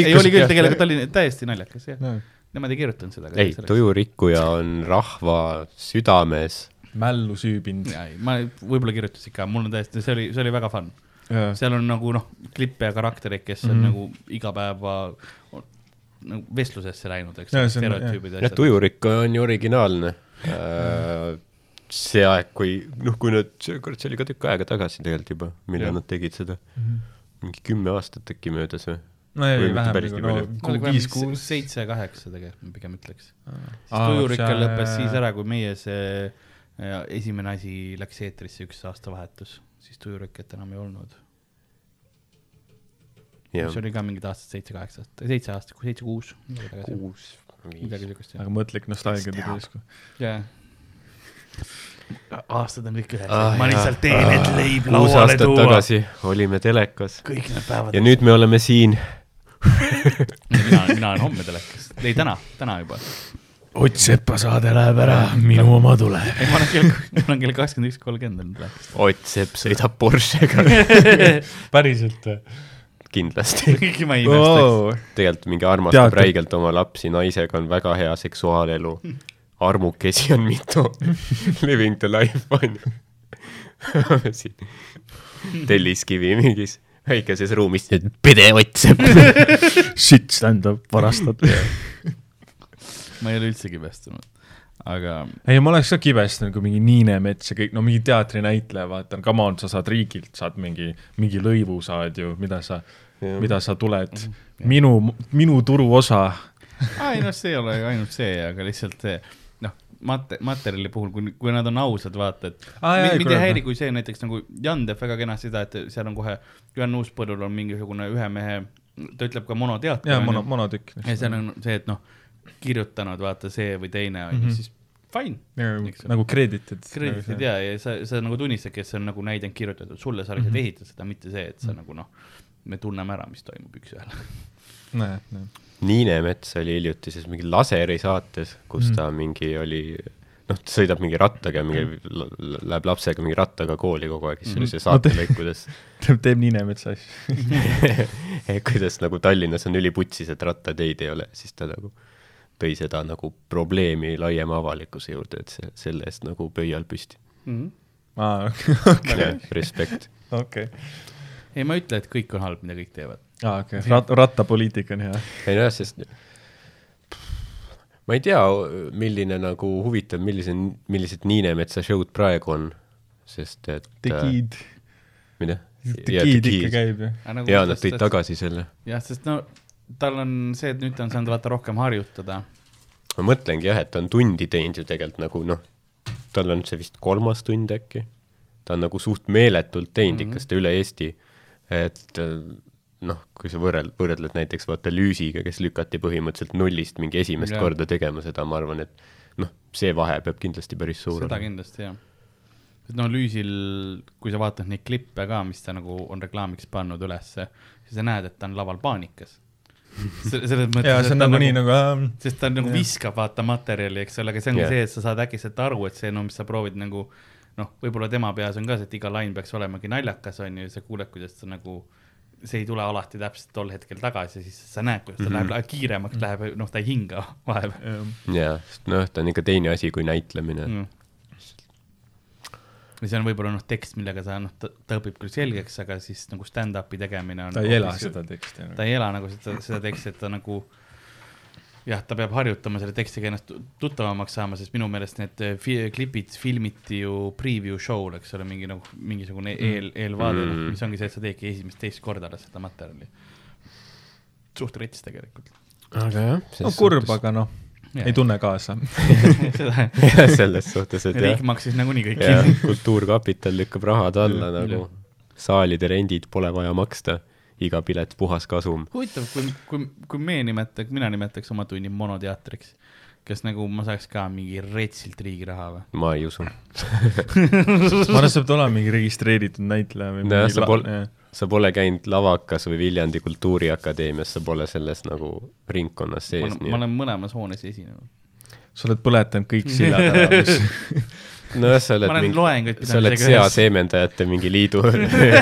Ei, oli küll, tegelikult oli täiesti naljakas, jah. Nemad ei kirjutanud seda. ei, tujurikkuja on rahva südames. mällu süübinud. ma võib-olla kirjutasin ka, mul on täiesti, see oli, see oli väga fun. seal on nagu noh, klippe ja karaktereid, kes on mm Mhm. -hmm. nagu igapäeva nagu vestlusesse läinud, eks on- ja tujurikkuja on ju originaalne. see aeg, kui, noh, kui nad, see kord, see oli ka tükk aega tagasi tegelikult juba, millal nad tegid seda. mingi kümme aastat äkki möödas või? No ei, vähem nagu nii no palju. ku- viis, kuus. seitse, kaheksa tegelikult ma pigem ütleks. Aa, tujurikka see- lõppes siis ära, kui meie see esimene asi läks eetrisse üks aastavahetus, siis tujurikat enam ei olnud. jah mis, oli ka mingid aastad seitse-kaheksa aastat, seitse aastat, seitse, kuus. kuus, midagi siukest jah aga. mõtledki nostalgia tuli järsku. jaa. aastad on kõik ühes Ah, ma lihtsalt teen, et leib kuus lauale aastat tuua. tagasi olime telekas kõik need päevad ja. nüüd me oleme siin. mina, mina olen homme telekas, ei täna, täna juba. Ott Sepa saade läheb ära, minu oma tuleb. ei, ma olen kell, ma olen kell kakskümmend üks kolmkümmend olnud praegu. Ott Sepp sõidab Porschega päriselt või? kindlasti. ma ei imestaks. tegelikult mingi armastab Teatud- räigelt oma lapsi, naisega on väga hea seksuaalelu. armukesi on mitu. Living the life on ju. telliskivi mingis väikeses ruumis, pede Ott Sepp. Shit stand-up varastad. ma ei ole üldse kibestunud, aga ei, ma oleks ka kibestunud, kui mingi Niinemets ja kõik, no mingi teatrinäitleja, vaata, come on, sa saad riigilt, saad mingi, mingi lõivu saad ju, mida sa, mida sa tuled, minu, minu turuosa. ei noh, see ei ole ju ainult see, aga lihtsalt see mate-, materjali puhul, kui, kui nad on ausad, vaata, et Aa, jaa, mind ei häiri, kui see näiteks nagu Jan teeb väga kenasti seda, et seal on kohe, Juhan Uuspõllul on mingisugune ühe mehe, ta ütleb ka monoteater. jaa, mono, monotükk. ja seal on see, et noh, kirjutanud vaata see või teine on ju, Mhm. siis fine, ole. nagu krediitid. krediitid ja, ja sa, sa nagu tunnistadki, et see on nagu näidend kirjutatud sulle, sa lihtsalt Mhm. ehitad seda, mitte see, et sa nagu noh, me tunneme ära, mis toimub üks-ühele. näed, näed. Niine Mets oli hiljuti siis mingi laseri saates, kus ta mingi oli, noh, sõidab mingi rattaga ja mingi, läheb lapsega mingi rattaga kooli kogu aeg, siis oli see saatelõik, kuidas teeb, teeb Niinemetsa asju. kuidas nagu Tallinnas on üliputsis, et rattateid ei ole, siis ta nagu tõi seda nagu probleemi laiema avalikkuse juurde, et see, selle eest nagu pöial püsti. aa, respekt. okei. ei, ma ei ütle, et kõik on halb, mida kõik teevad. aa, okei, rat-, rattapoliitika on hea. ei nojah, sest ma ei tea, milline nagu huvitav, millise, millised Niinemetsa show'd praegu on, sest et The äh, Kid, mida? The Kid ikka käib ju. jaa, nad tõid. tagasi selle. jah, sest no tal on see, et nüüd ta on saanud vaata rohkem harjutada. ma mõtlengi jah, et ta on tundi teinud ju tegelikult nagu noh, tal on see vist kolmas tund äkki. ta on nagu suht meeletult teinud mm -hmm. ikka seda üle Eesti. et äh, noh, kui sa võrreld-, võrdled näiteks vaata Lüüsiga, kes lükati põhimõtteliselt nullist mingi esimest yeah. korda tegema seda, ma arvan, et noh, see vahe peab kindlasti päris suur seda olema. kindlasti jah. no Lüüsil, kui sa vaatad neid klippe ka, mis ta nagu on reklaamiks pannud ülesse, siis sa näed, et ta on laval paanikas. selles mõttes. jaa, see on nagu nii nagu ähm,, sest ta nagu viskab vaata materjali, eks ole, aga see ongi Jah. see, et sa saad äkitselt aru, et see, no mis sa proovid nagu noh, võib-olla tema peas on ka see, et iga lain peaks olemagi naljakas, on ju, ja sa kuuled, kuidas ta nagu see ei tule alati täpselt tol hetkel tagasi, siis sa näed, kuidas ta mm -hmm. läheb kiiremaks, läheb, noh, ta ei hinga vahepeal sest noh, ta on ikka teine asi kui näitlemine mm.. ja see on võib-olla noh, tekst, millega sa noh, ta, õpib küll selgeks, aga siis nagu stand-up'i tegemine on ta ei ela seda teksti. ta ei ela nagu seda, seda teksti, et ta nagu jah, ta peab harjutama selle tekstiga ennast tu- tuttavamaks saama, sest minu meelest need eh, fi klipid filmiti ju preview show'l, eks ole, mingi nagu mingisugune eel, eelvaade mm., Mm. mis ongi see, et sa teedki esimest-teist korda alles seda materjali. suht rets tegelikult. aga jah. no kurb, aga noh, ei tunne kaasa. selles suhtes, et jah riik, maksis nagunii kõik Kultuurkapital lükkab rahad alla nagu, saalide rendid pole vaja maksta, iga pilet puhas kasum. huvitav, kui, kui, kui me nimetaks, mina nimetaks oma tunni monoteatriks, kas nagu ma saaks ka mingi retsilt riigi raha või? ma ei usu. ma arvan, sa pead olema mingi registreeritud näitleja või Nojah, mingi sa la- pol- jah. sa pole käinud Lavakas või Viljandi Kultuuriakadeemias, sa pole selles nagu ringkonnas ma sees, ma olen mõlemas hoones esinenud. sa oled põletanud kõik sillad ära, mis nojah, sa oled mingi, loenguid sa oled seaseemendajate mingi liidu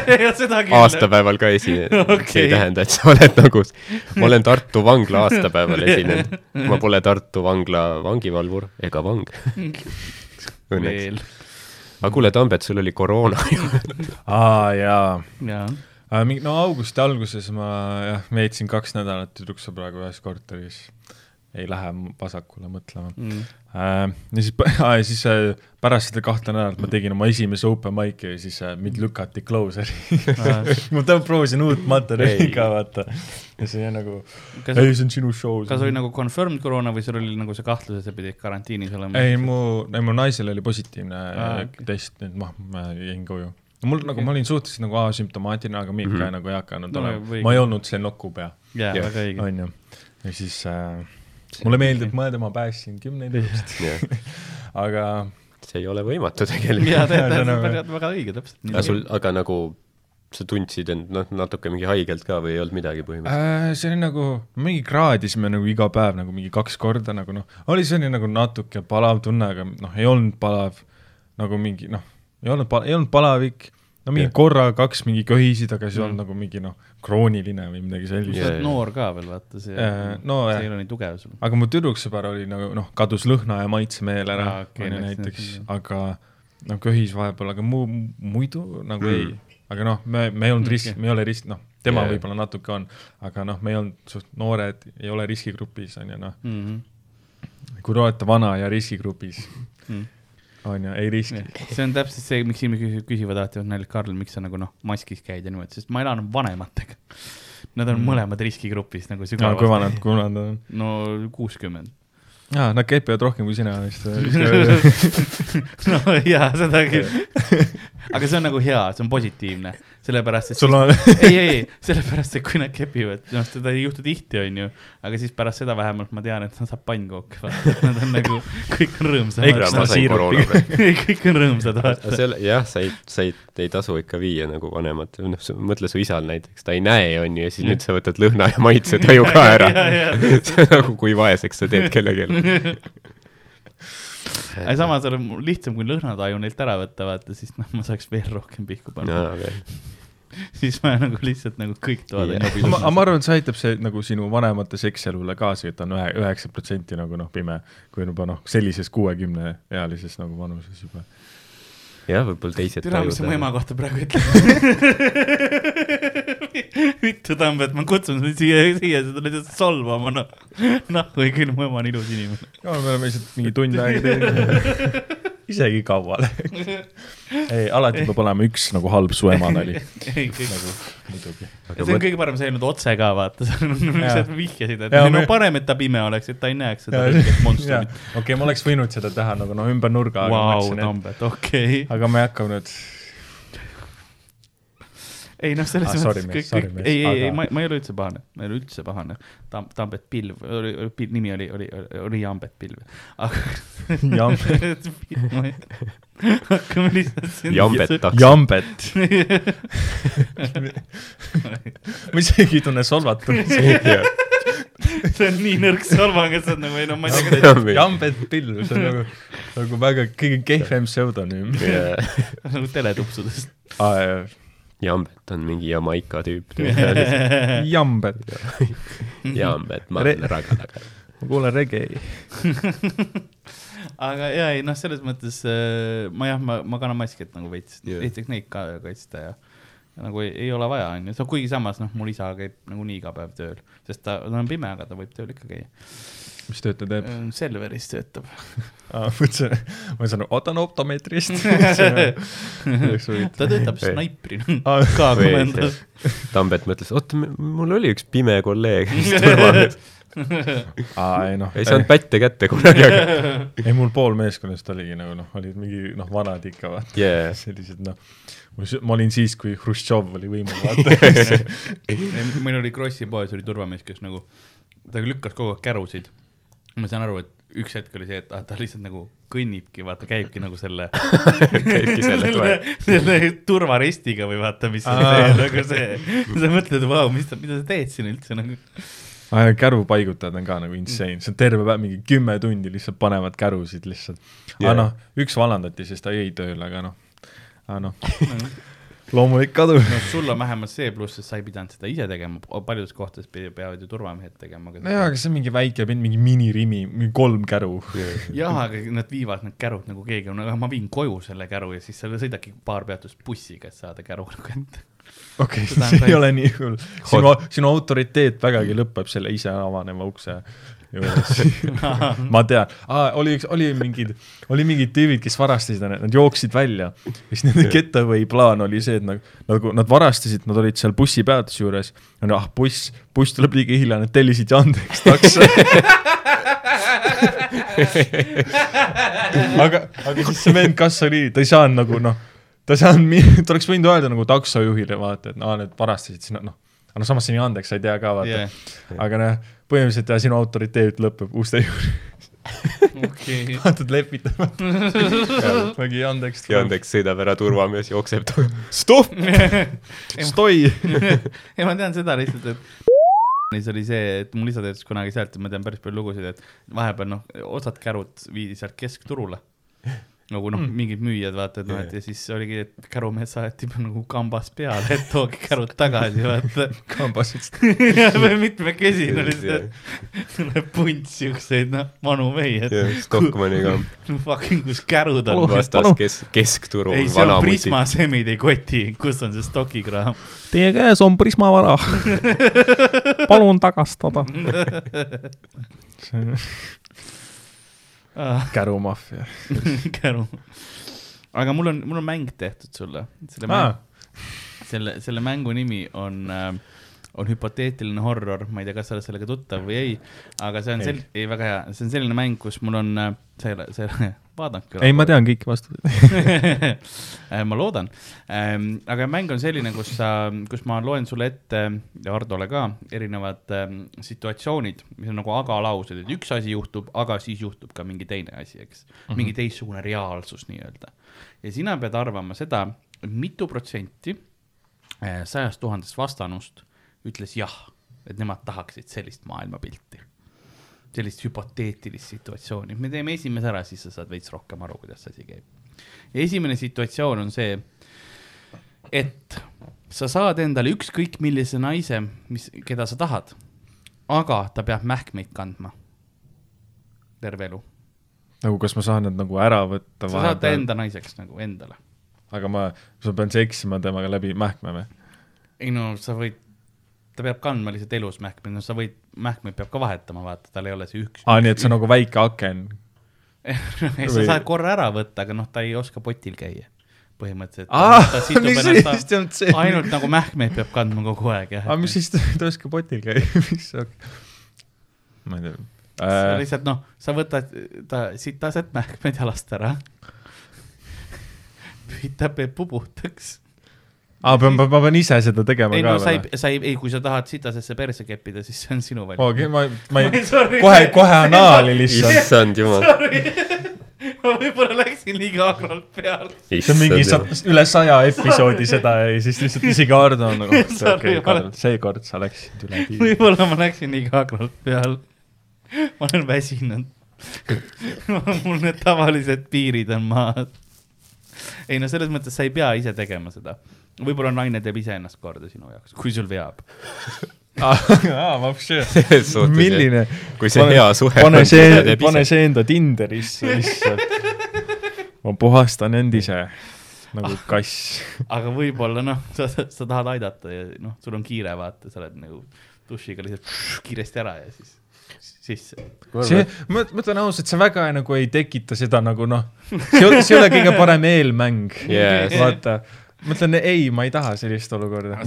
aastapäeval ka esinenud okay., see ei tähenda, et sa oled nagu, ma olen Tartu vangla aastapäeval esinenud, ma pole Tartu vangla vangivalvur ega vang. Õnneks. veel, aga kuule, Tambet, sul oli koroona ju. aa jaa jaa. aga mingi, no augusti alguses ma jah, veetsin kaks nädalat tüdruksõbraga ühes korteris. Ei lähe vasakule mõtlema Mm. äh,. ja siis, ja siis äh, pärast seda kahte nädalat ma tegin oma esimese open mic'i ja siis äh, mind lükati closer'i ma proovisin uut materjali ka vaata. ja see nagu, ei see on sinu show. kas oli nagu confirmed koroona või sul oli nagu see kahtlus, et sa pidid karantiinis olema? ei, mu, ei mu naisel oli positiivne ah, okei. test, nii et ma, ma jäin koju. mul nagu, ma olin suhteliselt nagu asümptomaatiline, aga Miika mm. -hmm. nagu ei hakanud No, olema ma ei olnud see nokupea, jaa, Jah. väga õige. onju. ja siis äh, mulle meeldib mõelda, ma päästsin kümneid inimesi aga see ei ole võimatu tegelikult. jaa, Jaa, see on tegelikult nagu- väga, väga õige, täpselt aga sul, aga nagu sa tundsid end noh, natuke mingi haigelt ka või ei olnud midagi põhimõtteliselt? äh,. see oli nagu, mingi kraadisime nagu iga päev nagu mingi kaks korda nagu noh, oli selline nagu natuke palav tunne, aga noh, ei olnud palav nagu mingi noh, ei olnud, ei olnud palavik, no mingi Jah. korra kaks mingi köhisid, aga olnud Mm. nagu mingi noh, krooniline või midagi sa sellist Jaa, oled noor ka veel, vaata see Äh, no see ei ole nii tugev sul. aga mu tüdruksõber oli nagu noh, kadus lõhna ja maitsemeel ära okei, onju läks näiteks aga no köhis vahepeal, aga mu muidu nagu Mm. ei, aga noh, me, me ei olnud risk Okei., me ei ole risk, noh, tema Jaa. võib-olla natuke on, aga noh, me ei olnud suht noored, ei ole riskigrupis onju noh, Mhm. kui te olete vana ja riskigrupis Mm. onju, ei riski. see on täpselt see, miks inimesed küsivad alati, et Karl, miks sa nagu noh, maskis käid ja niimoodi, sest ma elan vanematega. Nad on Mm. mõlemad riskigrupis nagu no kui vanad, sügavalt. kui vanad on? no kuuskümmend. jaa, nad käipivad rohkem kui sina vist. no jaa, seda küll. aga see on nagu hea, see on positiivne, sellepärast et sul on, ei, ei, sellepärast, et kui nad kepivad, noh, seda ei juhtu tihti, onju, aga siis pärast seda vähemalt ma tean, et nad saab pannkooke, nad on nagu, kõik on rõõmsad. Kõik on rõõmsad, vaata. jah, sa ei, sa ei, ei tasu ikka viia nagu vanemat, noh, mõtle su isal näiteks, ta ei näe, on ju, ja siis nüüd sa võtad lõhna ja maitsetaju ka ära. nagu, kui vaeseks sa teed kellelegi. Aga samas on mul lihtsam, kui lõhnataju neilt ära võtta, vaata, siis noh, ma saaks veel rohkem pihku panna. jaa, veel. siis ma nagu lihtsalt nagu kõik toad Jah. on aga ma, aga ma arvan, et see aitab see nagu sinu vanemate sekselule kaasa, et on ühe, üheksa protsenti nagu noh, pime, kui on juba noh, sellises kuuekümne ealises nagu vanuses juba. jah, võib-olla teised türa, mis sa mu ema kohta praegu ütled? vittu Tambet, ma kutsun sind siia, siia, sa tuled lihtsalt solvama, noh. või küll, mu ema on ilus inimene. no me oleme lihtsalt mingi tund aega teinud. isegi kaua läks. ei, alati peab olema üks nagu halb su ema nali, ei, nagu muidugi. see on kõige parem, sa ei öelnud otse ka, vaata, sa lihtsalt vihjasid, et Jaa, no me- parem, et ta pime oleks, et ta ei näeks seda rikket monstrumit. okei, ma oleks võinud seda teha nagu noh, ümber nurga, Vau, Tambet, okei. aga ma ei hakka nüüd, ei noh, selles Ah, mõttes kõik, kõik, ei, ei, ei, aga- ma, ma ei ole üldse pahane, ma ei ole üldse pahane. Tam-, Tambet Pilv, oli, oli, nimi oli, oli, oli Jambet Pilv, aga. Jambet.. hakkame lihtsalt. Jambet taks. jambet ma isegi ei tunne solvatust. see on nii nõrk solvang, et sa oled nagu, ei no ma ei tea, jambet pilv, see on nagu, nagu väga kõige kehvem pseudonüüm. nagu teletupsudest. Jambet on mingi Jamaica tüüp. jambet, Jambet, ma olen ragadaga. ma kuulen rege. aga ja ei noh, selles mõttes äh, ma jah, ma, ma kannan maski, et nagu veits yeah., esiteks neid ka kaitsta ja, ja nagu ei, ei ole vaja, onju, kuigi samas noh, mul isa käib nagunii iga päev tööl, sest ta, ta on pime, aga ta võib tööl ikka käia. Mis tööd ta teeb? Selveris töötab. mõtlesin, ma saan aru, oota, on optomeetrist. ta töötab snaiprina Aa, ka või komendas. Tambet mõtles, oota, mul oli üks pime kolleeg, kes turvamees. aa, ei noh, ei saanud pätte kätte kunagi, aga ei mul pool meeskonnast oligi nagu noh, olid mingi noh, vanad ikka vaata yeah.. sellised noh, ma olin siis, kui Hruštšov oli võimul, vaata. meil oli Krossi poes oli turvamees, kes nagu, ta lükkas kogu aeg kärusid. Ma saan aru, et üks hetk oli see, et ah, ta lihtsalt nagu kõnnibki, vaata, käibki nagu selle käibki selle toe. selle turvarestiga või vaata, mis on see, nagu see, sa mõtled, vau, mis ta, mida sa teed siin üldse nagu. käru paigutajad on ka nagu insane, see on terve päev, mingi kümme tundi lihtsalt panevad kärusid lihtsalt. aga Jaa. noh, üks vallandati, sest ta jäi tööle, aga noh, aga noh, loomulik kadu. no sul on vähemalt see pluss, et sa ei pidanud seda ise tegema, paljudes kohtades pe- peavad ju turvamehed tegema. nojah, aga see on mingi väike, mingi minirimi, mingi kolm käru. jah, aga nad viivad need kärud nagu keegi on, aga ma viin koju selle käru ja siis sa sõidadki paar peatust bussiga, et saada käru nagu ette. okei, on see ei ole nii hull. sinu, sinu autoriteet vägagi lõpeb selle ise avaneva ukse juures. ma tean, oli üks, oli mingid, oli mingid tüübid, kes varastasid, nad jooksid välja. siis nende getaway plaan oli see, et nagu, nagu nad varastasid, nad olid seal bussipeatuse juures. ah, buss, buss tuleb liiga hilja, nad tellisid Yandex takso. aga, aga siis see vend, kas oli, ta ei saanud nagu noh, ta ei saanud, ta oleks võinud öelda nagu taksojuhile vaata, et aa, need varastasid sinna, noh. aga noh, samas see on Yandex, sa ei tea ka vaata yeah.. aga noh, põhimõtteliselt jah, sinu autoriteet lõpeb uste juures. okei. vaatad lepitama. mingi Yandex. Yandex sõidab ära, turvamees jookseb taga. stopp, stoi. ei, ma tean seda lihtsalt, et siis oli see, et mul isa töötas kunagi sealt ja ma tean päris palju lugusid, et vahepeal noh, osad kärud viidi sealt keskturule. Nagu noh mm., mingid müüjad vaata, et noh, et ja siis oligi, et kärumees saeti nagu kambas peale, et tooge kärud tagasi, vaata. kambasest. või mitmekesine lihtsalt, tuleb punt siukseid noh, vanu mehi, et Stockmanni ka fucking, kus kärud on. vastas kes-, keskturul ei, see on. Prisma semid ei koti, kus on see stokikraam. Teie käes on Prisma vara. palun tagastada. kärumaffia. käru. aga mul on, mul on mäng tehtud sulle. selle mäng, selle, selle mängu nimi on äh, on hüpoteetiline horror, ma ei tea, kas sa oled sellega tuttav või ei, aga see on sel-, ei väga hea, see on selline mäng, kus mul on, see ei ole, see ei ole, vaadake. ei, ma tean kõiki vastuseid. ma loodan, aga mäng on selline, kus sa, kus ma loen sulle ette ja Hardole ka erinevad ähm, situatsioonid, mis on nagu aga-laused, et üks asi juhtub, aga siis juhtub ka mingi teine asi, eks mm. -hmm. mingi teistsugune reaalsus nii-öelda. ja sina pead arvama seda, mitu protsenti äh, sajast tuhandest vastanust ütles jah, et nemad tahaksid sellist maailmapilti sellist hüpoteetilist situatsiooni, me teeme esimese ära, siis sa saad veits rohkem aru, kuidas see asi käib. esimene situatsioon on see, et sa saad endale ükskõik millise naise, mis, keda sa tahad, aga ta peab mähkmeid kandma. terve elu. nagu kas ma saan nad nagu ära võtta sa saad ta enda naiseks nagu endale. aga ma, ma pean seksima temaga läbi mähkme või? ei no sa võid, ta peab kandma lihtsalt elus mähkmeid, no sa võid, mähkmeid peab ka vahetama, vaata, tal ei ole see üks. aa, nii et see on nagu väike aken. sa Või- saad korra ära võtta, aga noh, ta ei oska potil käia põhimõtteliselt. ta, see? ainult nagu mähkmeid peab kandma kogu aeg jah. aga mis siis ta ta ei oska potil käia, mis see ma ei tea sa äh,. lihtsalt noh, sa võtad ta sitased mähkmed jalast ära. pühitab ja puputaks. aa, pean, ma pean ise seda tegema ei ka no sa ei või?, sa ei, ei kui sa tahad sitasesse perse keppida, siis see on sinu valik. okei, ma, ma ei, kohe, kohe anaali lihtsalt. issand jumal. ma võib-olla läksin liiga agralt peale. see on mingi sa, üle saja episoodi seda ja siis lihtsalt isegi Ardo on nagu, okei okay,, seekord sa läksid üle piiri. võib-olla ma läksin liiga agralt peale. ma olen väsinud. mul need tavalised piirid on maas. Ei no selles mõttes sa ei pea ise tegema seda. võib-olla naine teeb iseennast korda sinu jaoks, kui sul veab. vapši. milline? milline, kui see hea suhe pane see pane see enda Tinderisse lihtsalt. ma puhastan end ise nagu kass. aga võib-olla noh, sa, sa tahad aidata ja noh, sul on kiire, vaata, sa oled nagu dušiga lihtsalt kiiresti ära ja siis sisse. see, ma ütlen ausalt, see väga nagu ei tekita seda nagu noh, see ei ole, kõige parem eelmäng Yes. vaata, ma ütlen ei, ma ei taha sellist olukorda.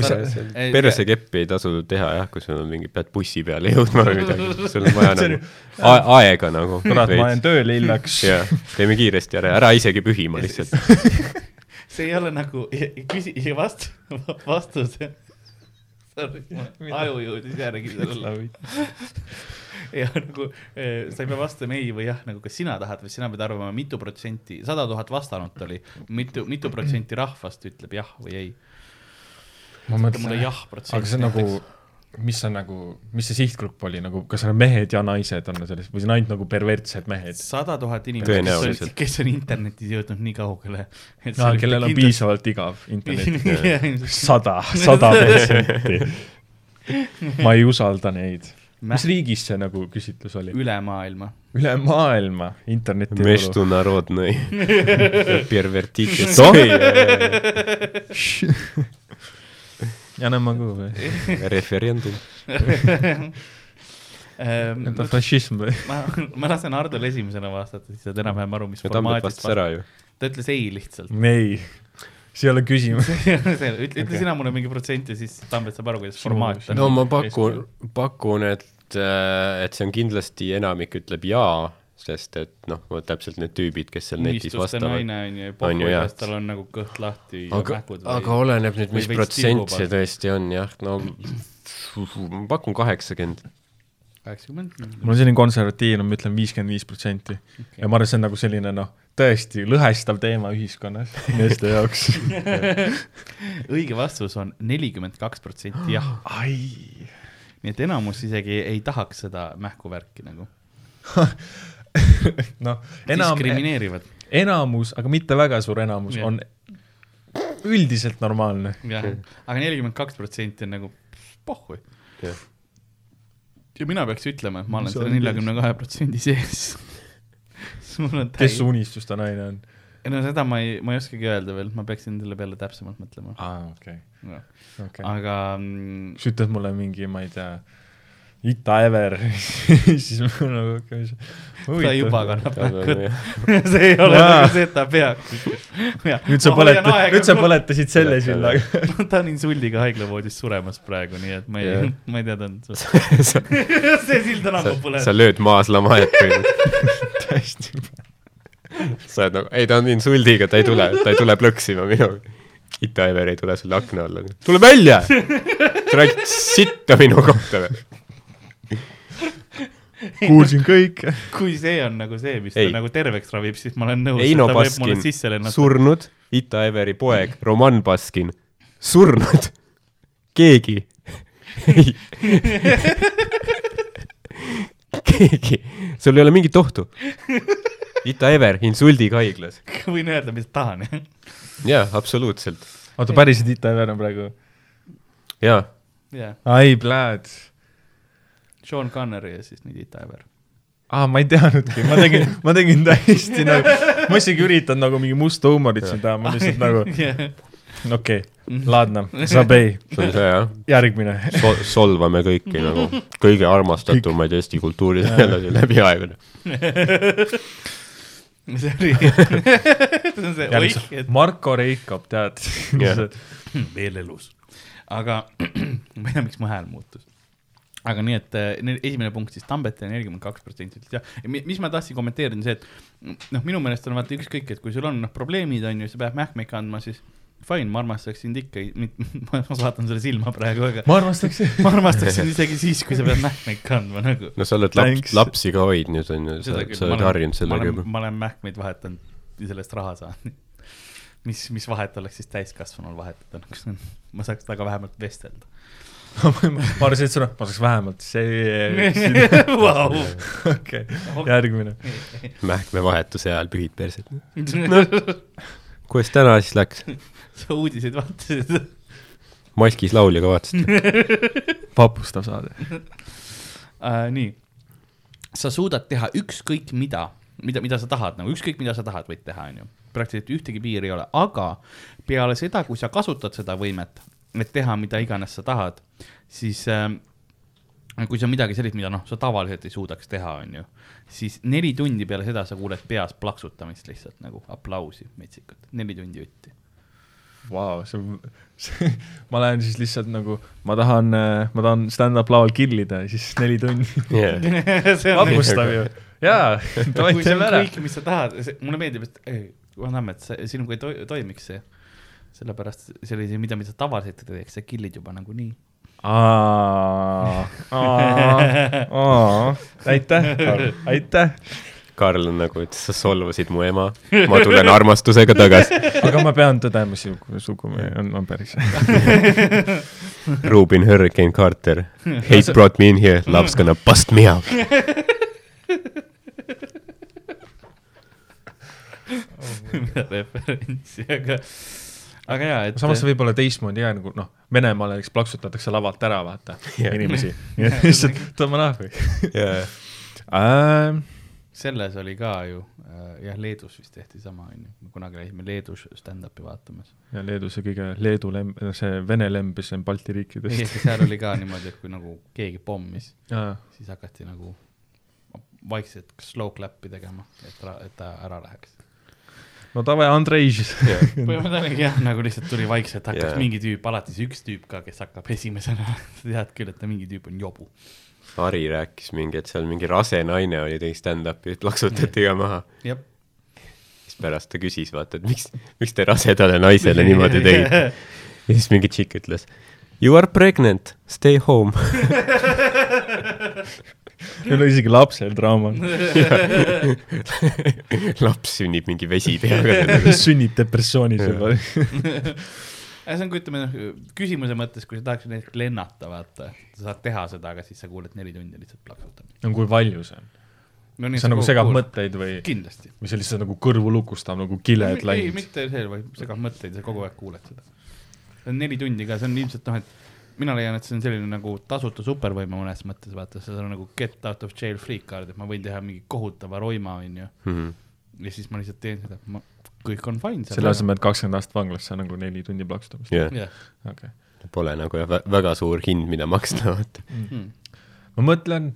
persekeppi ei tasu teha jah, kui sul on mingi, pead bussi peale jõudma või midagi, sul on vaja See on nagu aega nagu. kurat, ma jään tööle hiljaks. jah, teeme kiiresti ära, ära isegi pühima lihtsalt. see ei ole nagu küsi-, vast-, vastus. Sorry, aju jõudis järgi sellele. ja nagu eh, sa ei pea vastama ei või jah, nagu kas sina tahad või sina pead arvama, mitu protsenti, sada tuhat vastanut oli, mitu, mitu protsenti rahvast ütleb jah või ei. ma mõtlen, aga see on nagu, mis on nagu, mis see sihtgrupp oli nagu, kas need mehed ja naised on selles või see on ainult nagu pervertsed mehed? sada tuhat inimest, kes on internetis jõudnud nii kaugele. kellel on piisavalt igav internet. sada, sada protsenti. ma ei usalda neid. mis riigis see nagu küsitlus oli? üle maailma. üle maailma interneti Mestu narodnõi. Pervertite Что? soy . ja no могу või ? referendum . это fašism või ? ma , ma lasen Hardol esimesena vastata , siis saad enam-vähem aru , mis ja Tambet formaadis vastas ära ju . ta ütles ei lihtsalt . ei , see ei ole küsimus . ütle , ütle Okei. sina mulle mingi protsent ja siis Tambet saab aru , kuidas formaat on no ma pakun , pakun , et , et see on kindlasti enamik ütleb jaa , sest et noh, täpselt need tüübid, kes seal netis vastavad. naine on ju, pohhu kas tal on nagu kõht lahti ja aga, mähkud aga oleneb nüüd, mis või protsent see tõesti on jah, no ma pakun kaheksakümmend. kaheksakümmend. mul on selline konservatiivne, ma ütlen viiskümmend viis protsenti ja ma arvan, see on nagu selline noh, tõesti lõhestav teema ühiskonnas meeste jaoks. õige vastus on nelikümmend kaks protsenti jah, ai, nii et enamus isegi ei tahaks seda mähkuvärki nagu. noh, enam, diskrimineerivad, enamus, aga mitte väga suur enamus Jah. on üldiselt normaalne. jah, aga nelikümmend kaks protsenti on nagu pohhui. jah, ja mina peaks ütlema, et ma olen selle neljakümne kahe protsendi sees. kes su unistuste naine on? no seda ma ei, ma ei oskagi öelda veel, ma peaksin selle peale täpsemalt mõtlema. aa, okei, okei. aga mm, sa ütled mulle mingi, ma ei tea, Ita Ever, siis ma nagu okei, ta juba kannab mähkut. jah. see ei ole nagu see, et ta peaks. nüüd sa põleta-, nüüd sa. põletasid selle sillaga. ta on insuldiga haiglavoodis suremas praegu, nii et ma ei ma ei tea, ta on, sa, see sild on ammu põlenud sa. lööd maaslamahet põhimõtteliselt. täiesti. sa oled nagu, ei ta on insuldiga, ta ei tule, ta ei tule plõksima minuga. Ita Ever ei tule sulle akna alla. tule välja! sa räägid sitta minu kohta või? kuulsin kõike. kui see on nagu see, mis Ei. ta nagu terveks ravib, siis ma olen nõus, Eino Baskin surnud, Ita Everi poeg Roman Baskin surnud, keegi ei keegi, sul ei ole mingit ohtu. Ita Ever insuldiga haiglas. võin öelda, mis tahan. jaa, absoluutselt. oota, päriselt Ita Ever on praegu? jaa, jah, ai, pläd. Sean Connery ja siis nüüd Ita Ever. aa, ma ei teadnudki, ma tegin, ma tegin täiesti nagu, ma isegi üritan nagu mingi musta huumorit siin teha, ma lihtsalt nagu, okei okay,, ladna, Zabei, see on see jah järgmine. Sol-, solvame kõiki nagu kõige armastatumaid Eesti kultuuritegelasi läbi aegade. see oli, see on see oih, et Marko Reikop, tead Jah. veel elus. aga ma ei tea, miks mu hääl muutus. Aga nii, et eh, ne- esimene punkt siis Tambet ja nelikümmend kaks protsenti ütles jah. mis ma tahtsin kommenteerida, on see, et noh, minu meelest on vaata ükskõik, et kui sul on noh probleemid on ju, sa pead mähkmeid kandma, siis fine, ma armastaks sind ikka, ma vaatan sulle silma praegu, aga ma armastaks, ma armastaksin isegi siis, kui sa pead mähkmeid kandma nagu. no sa oled laps lapsi ka hoidnud, on ju, sa, sa oled harjunud sellega juba. ma olen mähkmeid vahetanud ja selle eest raha saanud. mis, mis vahet oleks siis täiskasvanul vahetada, nagu ma saaks temaga vähemalt vestelda. Ma arvasin, et sul on, ma saaks vähemalt see, okei, järgmine. mähkmevahetuse ajal pühid perset. kuidas täna siis läks? sa uudiseid vaatasid? maskis laulja ka vaatasid? vapustav saade. äh,. nii, sa suudad teha ükskõik mida, mida, mida sa tahad nagu ükskõik mida sa tahad, võid teha, onju. praktiliselt ühtegi piiri ei ole, aga peale seda, kui sa kasutad seda võimet, et teha mida iganes sa tahad, siis äh, kui see on midagi sellist, mida noh, sa tavaliselt ei suudaks teha, onju, siis neli tundi peale seda sa kuuled peas plaksutamist lihtsalt nagu aplausi metsikult, neli tundi jutti. Vau, see on, ma lähen siis lihtsalt nagu, ma tahan, ma tahan stand-up laval killida ja siis neli tundi. see on vapustav ju. jaa, kui see on kõik, mis sa tahad, mulle meeldib, et Tammet, sinuga ei to toimiks see. Sellepärast see oli see, mida, mida sa tavaliselt ei teeks, sa kill'id juba nagunii. aitäh, aitäh, Karl on nagu, et sa solvasid mu ema, ma tulen armastusega tagasi. aga ma pean tõdema, sinu sugu on, on päris. Rubin Hurricane Carter, hate brought me in here, love's gonna bust me out. referentsi, aga, aga jaa, et. samas see võib olla teistmoodi ka nagu noh, Venemaal näiteks plaksutatakse lavalt ära, vaata Jah. inimesi. lihtsalt tõmba nahku. selles oli ka ju, jah, Leedus vist tehti sama, onju. kunagi käisime Leedus stand-up'i vaatamas. ja Leedu see kõige, Leedu lemb, see Vene lemb, mis on Balti riikidest. seal oli ka niimoodi, et kui nagu keegi pommis, siis hakati nagu vaikselt slow clap'i tegema, et, et ta ära läheks. No davai, Andrei siis. põhimõtteliselt oligi jah, nagu lihtsalt tuli vaikselt, hakkas yeah. mingi tüüp, alati see üks tüüp ka, kes hakkab esimesena, sa tead küll, et ta mingi tüüp on jobu. Ari rääkis mingi, et seal mingi rase naine oli tegi stand-up'i, plaksutati ka maha. siis pärast ta küsis, vaata, et miks, miks te rasedale naisele niimoodi tegite. ja siis mingi tšikk ütles, You are pregnant, stay home. Meil oli isegi lapsel trauma. laps sünnib mingi vesi peaga. sünnib depressioonis juba. see on, ütleme noh, küsimuse mõttes, kui sa tahaksid näiteks lennata, vaata, sa saad teha seda, aga siis sa kuuled neli tundi lihtsalt plaksutamist. no kui palju see on? no see nagu segab. mõtteid või, kindlasti. või see lihtsalt nagu kõrvu lukustab nagu kiled ei, läinud? mitte see, vaid segab mõtteid, sa kogu aeg kuuled seda. see on neli tundi ka, see on ilmselt noh, et mina leian, et see on selline nagu tasuta supervõime mõnes mõttes, vaata, see on nagu get out of jail free card, et ma võin teha mingi kohutava roima, onju. Mhm. ja siis ma lihtsalt teen seda, ma, kõik on fine. selle asemel, et kakskümmend aastat vanglasse on nagu neli tundi plaksutamist. jah, jah, okei. pole nagu jah, vä- väga suur hind, mida maksta, vaata. Hmm. ma mõtlen,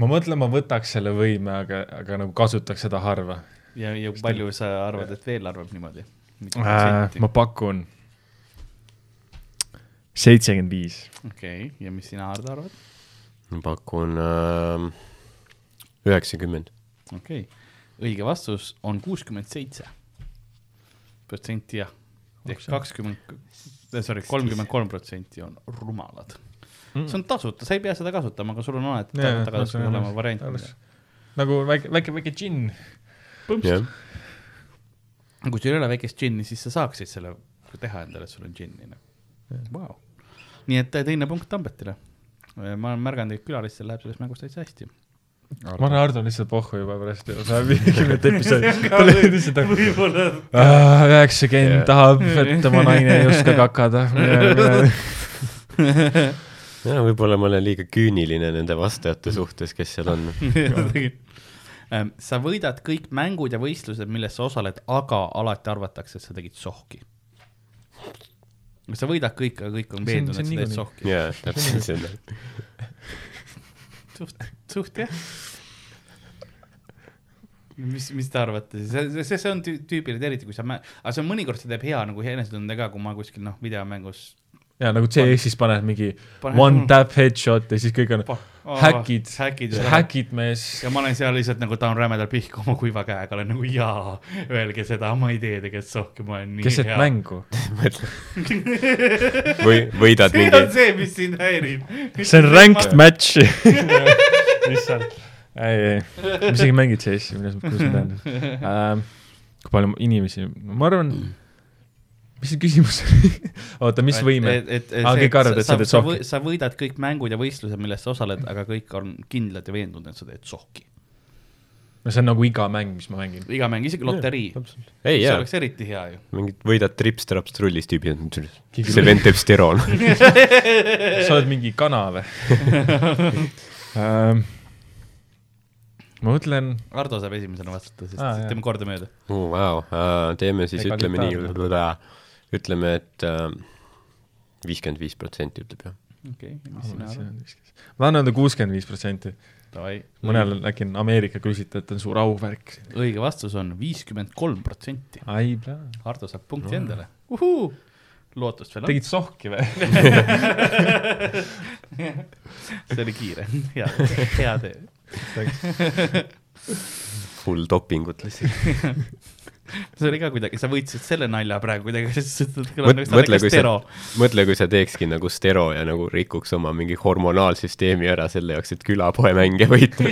ma mõtlen, ma võtaks selle võime, aga, aga nagu kasutaks seda harva ja, ja palju sa arvad, et veel arvab niimoodi? äh,. ma pakun seitsekümmend viis. okei, ja mis sina, Hardo, arvad? ma pakun ähm, üheksakümmend. okei okay., õige vastus on kuuskümmend seitse protsenti jah, ehk kakskümmend, sorry, kolmkümmend kolm protsenti on rumalad. see on tasuta, sa ei pea seda kasutama, aga sul on alati tasuta kasutusel absoluutselt. olema variant. Nagu väike, väike, väike džinn. jah, kui sul ei ole väikest džinni, siis sa saaksid selle teha endale, et sul on džinni nagu wow.. Nii et äh, teine punkt Tambetile. ma olen märganud, et külalistel läheb selles mängus täitsa hästi. ma arvan, Hardo on lihtsalt pohhu juba pärast, sa viiekümnendat episoodi, võib-olla. üheksakümmend Jaa. tahab, et tema naine ei oska kakada. ja võib-olla ma olen liiga küüniline nende vastajate suhtes, kes seal on. Ähm, sa võidad kõik mängud ja võistlused, milles sa osaled, aga alati arvatakse, et sa tegid sohki. Sa võidad kõik, aga kõik on See on- veendunud, see et on sa teed sohki. jaa, täpselt seda. suht, suht jah. mis, mis te arvate siis, see, see, see on tüü- tüüpiline, eriti kui sa mä-, aga see on mõnikord, see teeb hea nagu enesetunde ka, kui ma kuskil noh, videomängus ja nagu CS-is paned mingi Paned- one tap headshot ja siis kõik on Pa- häkid, häkid ja häkid mees. ja ma olen seal lihtsalt nagu tahan rämedalt pihku oma kuiva käega, olen nagu jaa, öelge seda, ma ei tee tegelikult sohki, ma olen nii keset hea. mängu. või võidad see mingi on, see, mis sind häirib. see on ranked match. mis seal? ei, ei, ma isegi mängin CS-i, milles, kuidas ma tean ähm,. kui palju inimesi, ma arvan, mis see küsimus oli? oota, mis võime? et, et Aa, kõik arvavad, et sa teed sohki. sa võidad kõik mängud ja võistlused, milles sa osaled, aga kõik on kindlad ja veendunud, et sa teed sohki. no see on nagu iga mäng, mis ma mängin. iga mäng, isegi loterii. ei see jaa, oleks eriti hea ju. mingid võidad trips-traps trullis tüübid, see vend teeb steroon. sa oled mingi kana või ähm,? ma mõtlen, Ardo saab esimesena vastata, sest ah, teeme kordamööda. Vau, teeme siis, ütleme nii ütleme, et viiskümmend viis protsenti ütleb jah. okei, mis sina arvad? ma tahan öelda kuuskümmend viis protsenti, mõnel äkki on Ameerika küsitlejatel suur auvärk. õige vastus on viiskümmend kolm protsenti. ai pea, Ardo saab punkti endale. lootust veel on. tegid sohki või? see oli kiire, hea, hea tee. full dopingut lihtsalt. see oli ka kuidagi, sa võitsid selle nalja praegu kuidagi, sest mõtle, kui sa- stero. mõtle, kui sa teekski nagu stero ja nagu rikuks oma mingi hormonaalsüsteemi ära selle jaoks, et külapoe mänge võita.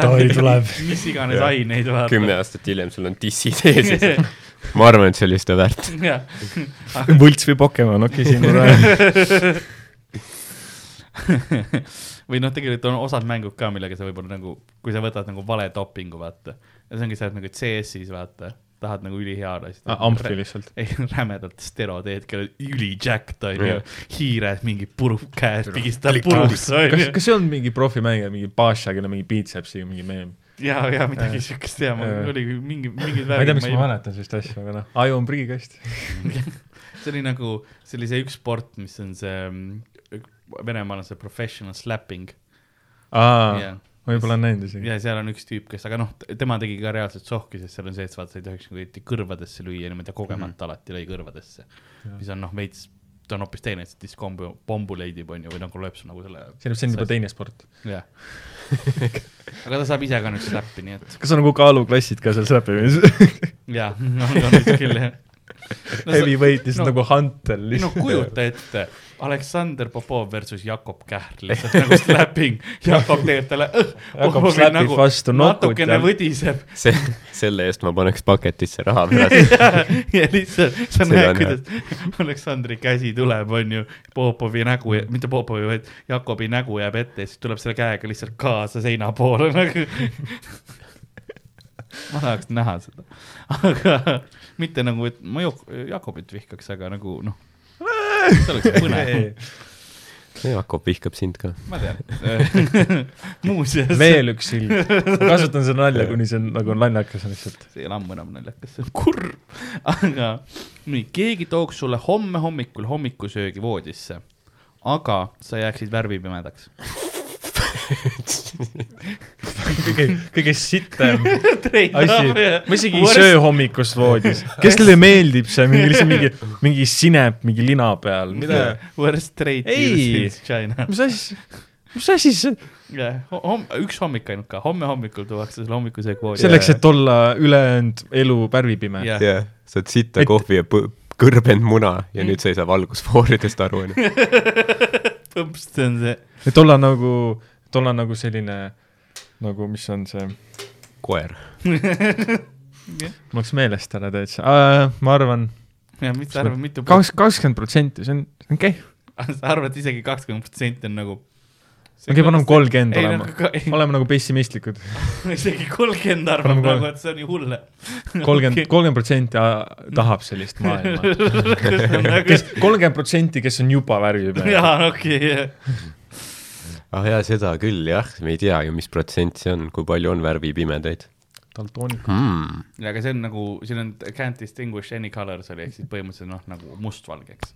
Davai, tuleb. mis iganes aineid vaata. kümme aastat hiljem sul on dissid ees ja siis ma arvan, et see oli seda väärt. võlts või Pokemon, okei, siin on vaja. või noh, tegelikult on osad mängud ka, millega sa võib-olla nagu, kui sa võtad nagu vale dopingu, vaata. Ja see ongi see, et nagu CS-is vaata, tahad nagu ülihea olla. ampli lihtsalt. ei, rämedalt stero teed, kellel üli-jacked on ju Jah., hiired mingi puruk käes, pigistab puruks on kas, ju. kas see on mingi profimängija, mingi Basha, kellel mingi biitsepsiga mingi meem? ja, ja midagi siukest ja, mul oli mingi, mingid ma ei tea, miks ma värgid. mäletan sellist asja, aga noh, aju on prügikast. see oli nagu, see oli see üks sport, mis on see, Venemaal on see professional slapping. aa, ja, võib-olla on näinud isegi. ja seal on üks tüüp, kes, aga noh, tema tegi ka reaalselt sohki, sest seal on see, et vaata, sa ei tohiks nagu eriti kõrvadesse lüüa, niimoodi kogemata alati lõi kõrvadesse. mis on noh, veits, ta on hoopis teine, see diskombu, pombu leidib, on ju, või nagu lööb su nagu selle. see on, juba teine sport. jah. aga ta saab ise ka nüüd slappi, nii et kas on nagu kaaluklassid ka seal säpimises? jaa, on, on vist küll jah. Heavyweight lihtsalt no- nagu Hunter no lihtsalt. kujuta ette, Aleksander Popov versus Jakob Kähr lihtsalt nagu slapping, Jakob teeb talle õh, Jakob slapib vastu nokut natukene ja- võdiseb see, selle eest ma paneks paketisse raha pärast. ja lihtsalt sa näed, on kuidas Aleksandri käsi tuleb, onju, Popovi nägu, mitte Popovi, vaid Jakobi nägu jääb ette ja siis tuleb selle käega lihtsalt kaasa seina poole nagu. ma tahaks näha seda, aga mitte nagu, et ma Jok- Jakobit vihkaks, aga nagu noh, see oleks põnev, Jakob vihkab sind ka. ma tean. muuseas, veel üks silm. ma kasutan seda nalja, kuni see on nagu naljakas on lihtsalt. see ei ole ammu enam naljakas, see on kurb, aga nii, keegi tooks sulle homme hommikul hommikusöögi voodisse, aga sa jääksid värvipimedaks. kõige, kõige sitem asi, ma isegi ei söö hommikust voodis. kes teile meeldib see mingi lihtsalt mingi, mingi sinep mingi lina peal, mida, Worst trade deals in China. mis asi, mis asi see, jah, homm-, üks hommik ainult ka, homme hommikul tuuakse sulle hommikusöök voodi. selleks, et olla ülejäänud elu värvipime. jah, jah, saad sitta Et- kohvi ja kõrbenud muna ja nüüd sa ei saa valgusfooridest aru, onju. põmps, see on see. et olla nagu, et olla nagu selline nagu, mis on see, koer. mul läks meelest ära täitsa uh,, ma arvan ja mis sa arvad, mitu kaks, kakskümmend protsenti, see on, see on kehv. sa arvad isegi kakskümmend protsenti on nagu. okei, paneme kolmkümmend olema ka- oleme nagu pessimistlikud. isegi kolmkümmend arvab nagu, et see on ju hulle. kolmkümmend, kolmkümmend protsenti tahab sellist maailma. kes, kolmkümmend protsenti, kes on juba värvipime. jaa, okei, ah jaa, seda küll jah, me ei tea ju, mis protsent see on, kui palju on värvipimedaid daltoonik. hmm.. aga see on nagu, siin on can't distinguish any colors oli, ehk siis põhimõtteliselt noh, nagu mustvalge, eks.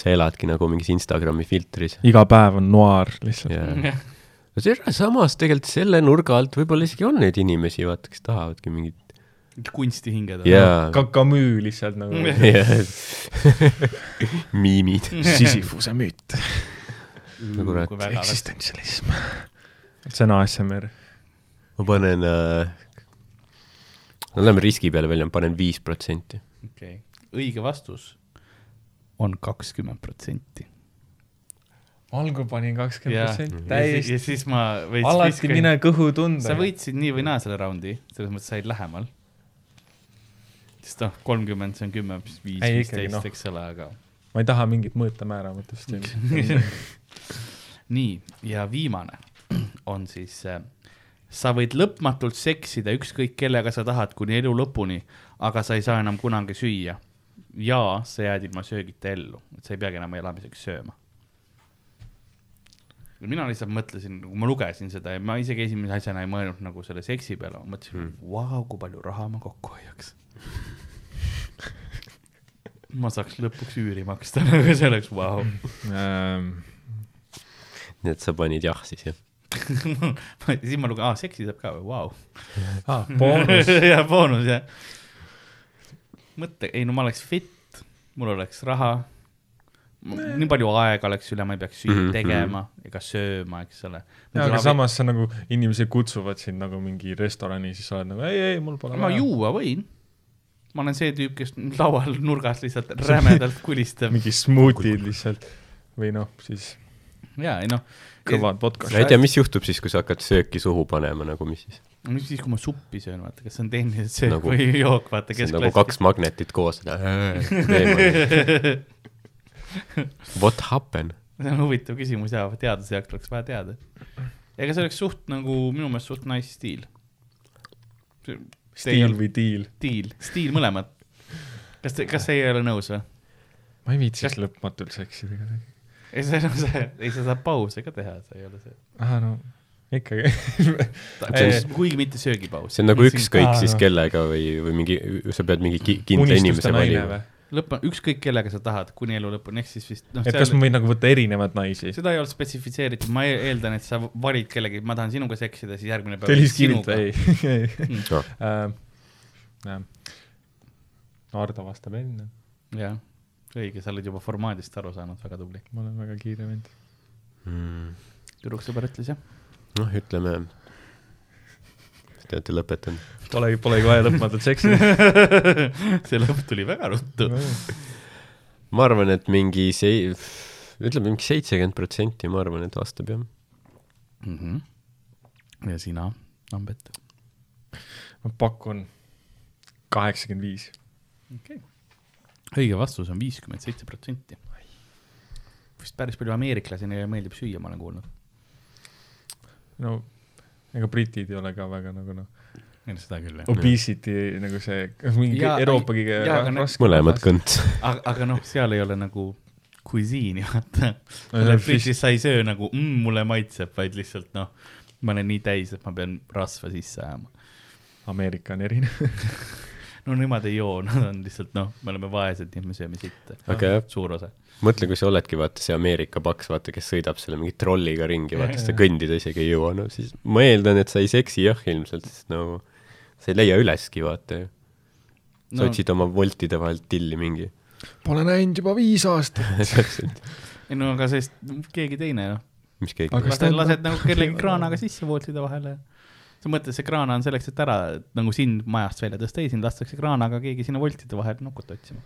sa eladki nagu mingis Instagrami filtris. iga päev on noaar lihtsalt. jaa. no see, samas tegelikult selle nurga alt võib-olla isegi on neid inimesi, vaata, kes tahavadki mingit kunstihinged. jaa ka Camus lihtsalt nagu miimid. Sisyphuse müüt. No kurat. väga läks. eksistentsialism. on ASMR. ma panen äh,, no lähme riski peale välja, ma panen viis protsenti. okei, õige vastus on kakskümmend protsenti. algul panin kakskümmend ja protsenti, ja täiesti. siis ma veits alati mine kõhutunde. sa võitsid nii või naa selle raundi, selles mõttes said lähemal. sest noh, kolmkümmend, see on kümme, viis, viisteist noh., eks ole, aga ma ei taha mingit mõõtemäära mõttest. nii, ja viimane on siis äh, sa võid lõpmatult seksida ükskõik kellega sa tahad kuni elu lõpuni, aga sa ei saa enam kunagi süüa. ja sa jääd ilma söögita ellu, et sa ei peagi enam elamiseks sööma. mina lihtsalt mõtlesin, kui ma lugesin seda ja ma isegi esimese asjana ei mõelnud nagu selle seksi peale, ma mõtlesin mm., vau, kui palju raha ma kokku hoiaks. ma saaks lõpuks üüri maksta, aga see oleks vau. Nii et sa panid jah siis jah? siis ma lugesin, aa, seksi saab ka või, vau. ah, boonus. ja boonus jah. mõtle, ei no ma oleks fit, mul oleks raha. nii palju aega oleks üle, ma ei peaks süüa Mhm, tegema ega sööma, eks ole. ja aga samas sa nagu, inimesed kutsuvad sind nagu mingi restorani, siis sa oled nagu ei, ei, mul pole ma. juua võin. ma olen see tüüp, kes laual nurgas lihtsalt rämedalt kulistab. mingi smuutid lihtsalt või noh, siis ja ei noh, kõvad vodkad ma ei tea, mis juhtub siis, kui sa hakkad sööki suhu panema nagu, mis siis? mis siis, kui ma suppi söön, vaata, kas see on tehniliselt söök Nagu- või jook, vaata, see on nagu kaks magnetit koos. What happened? see on huvitav küsimus ja teaduse jaoks oleks vaja teada. ega see oleks suht nagu minu meelest suht nice stiil. stiil või diil. stiil, stiil mõlemad. kas te, kas teie ei ole nõus või? ma ei viitsiks Kas- lõpmatult seksida kuidagi. ei, see on see, ei sa saad pause ka teha, see ei ole see. ahah, no ikkagi kuigi mitte söögipaus. see on nagu ükskõik siis kellega või, või mingi, sa pead mingi ki- kindla inimese valima. lõpp, ükskõik kellega sa tahad, kuni elu lõpuni, ehk siis vist noh, et kas ma võin nagu võtta erinevaid naisi? seda ei olnud spetsifitseeritud, ma e- eeldan, et sa valid kellegi, ma tahan sinuga seksida, siis järgmine päev. Feliz Kivilt, ei, ei. Mm. Äh. Ardo vastab enne, jah, õige, sa oled juba formaadist aru saanud, väga tubli. ma olen väga kiire vend. Mm. tüdruksõber ütles jah. noh, ütleme, te olete lõpetanud? Polegi, polegi vaja lõpmatut seksi. see lõpp tuli väga ruttu. ma arvan, et mingi see, ütleme mingi seitsekümmend protsenti, ma arvan, et vastab jah. Mhm. ja sina, Ambet? ma pakun kaheksakümmend viis. okei okay.. Õige vastus on viiskümmend seitse protsenti. vist päris palju ameeriklasi, neile meeldib süüa, ma olen kuulnud. no ega britid ei ole ka väga nagu noh, seda küll, jah. obesity nagu see, mingi Jaa, Euroopa kõige raskem. mõlemad. kõnt. aga, aga noh, seal ei ole nagu cuisine'i, vaata. British sa ei söö nagu mm,, mulle maitseb, vaid lihtsalt noh, ma olen nii täis, et ma pean rasva sisse ajama. Ameerika on erinev. no nemad ei joo, nad on lihtsalt noh, me oleme vaesed, nii et me sööme sitta. aga jah, suur osa. mõtle, kui sa oledki, vaata see Ameerika paks, vaata, kes sõidab selle mingi trolliga ringi, vaata, siis ta kõndida isegi ei jõua, no siis ma eeldan, et sa ei seksi jah ilmselt, sest no sa ei leia üleski, vaata ju. sa No- otsid oma voltide vahelt tilli mingi. Pole näinud juba viis aastat. täpselt, ei no aga sest keegi teine noh, mis keegi Aga- lased, lased nagu kellegi kraanaga sisse vooltide vahele. Sa mõtled, see kraana on selleks, et ära nagu sind majast välja tõsta, ei sind lastakse kraanaga keegi sinna voltide vahele nokut otsima.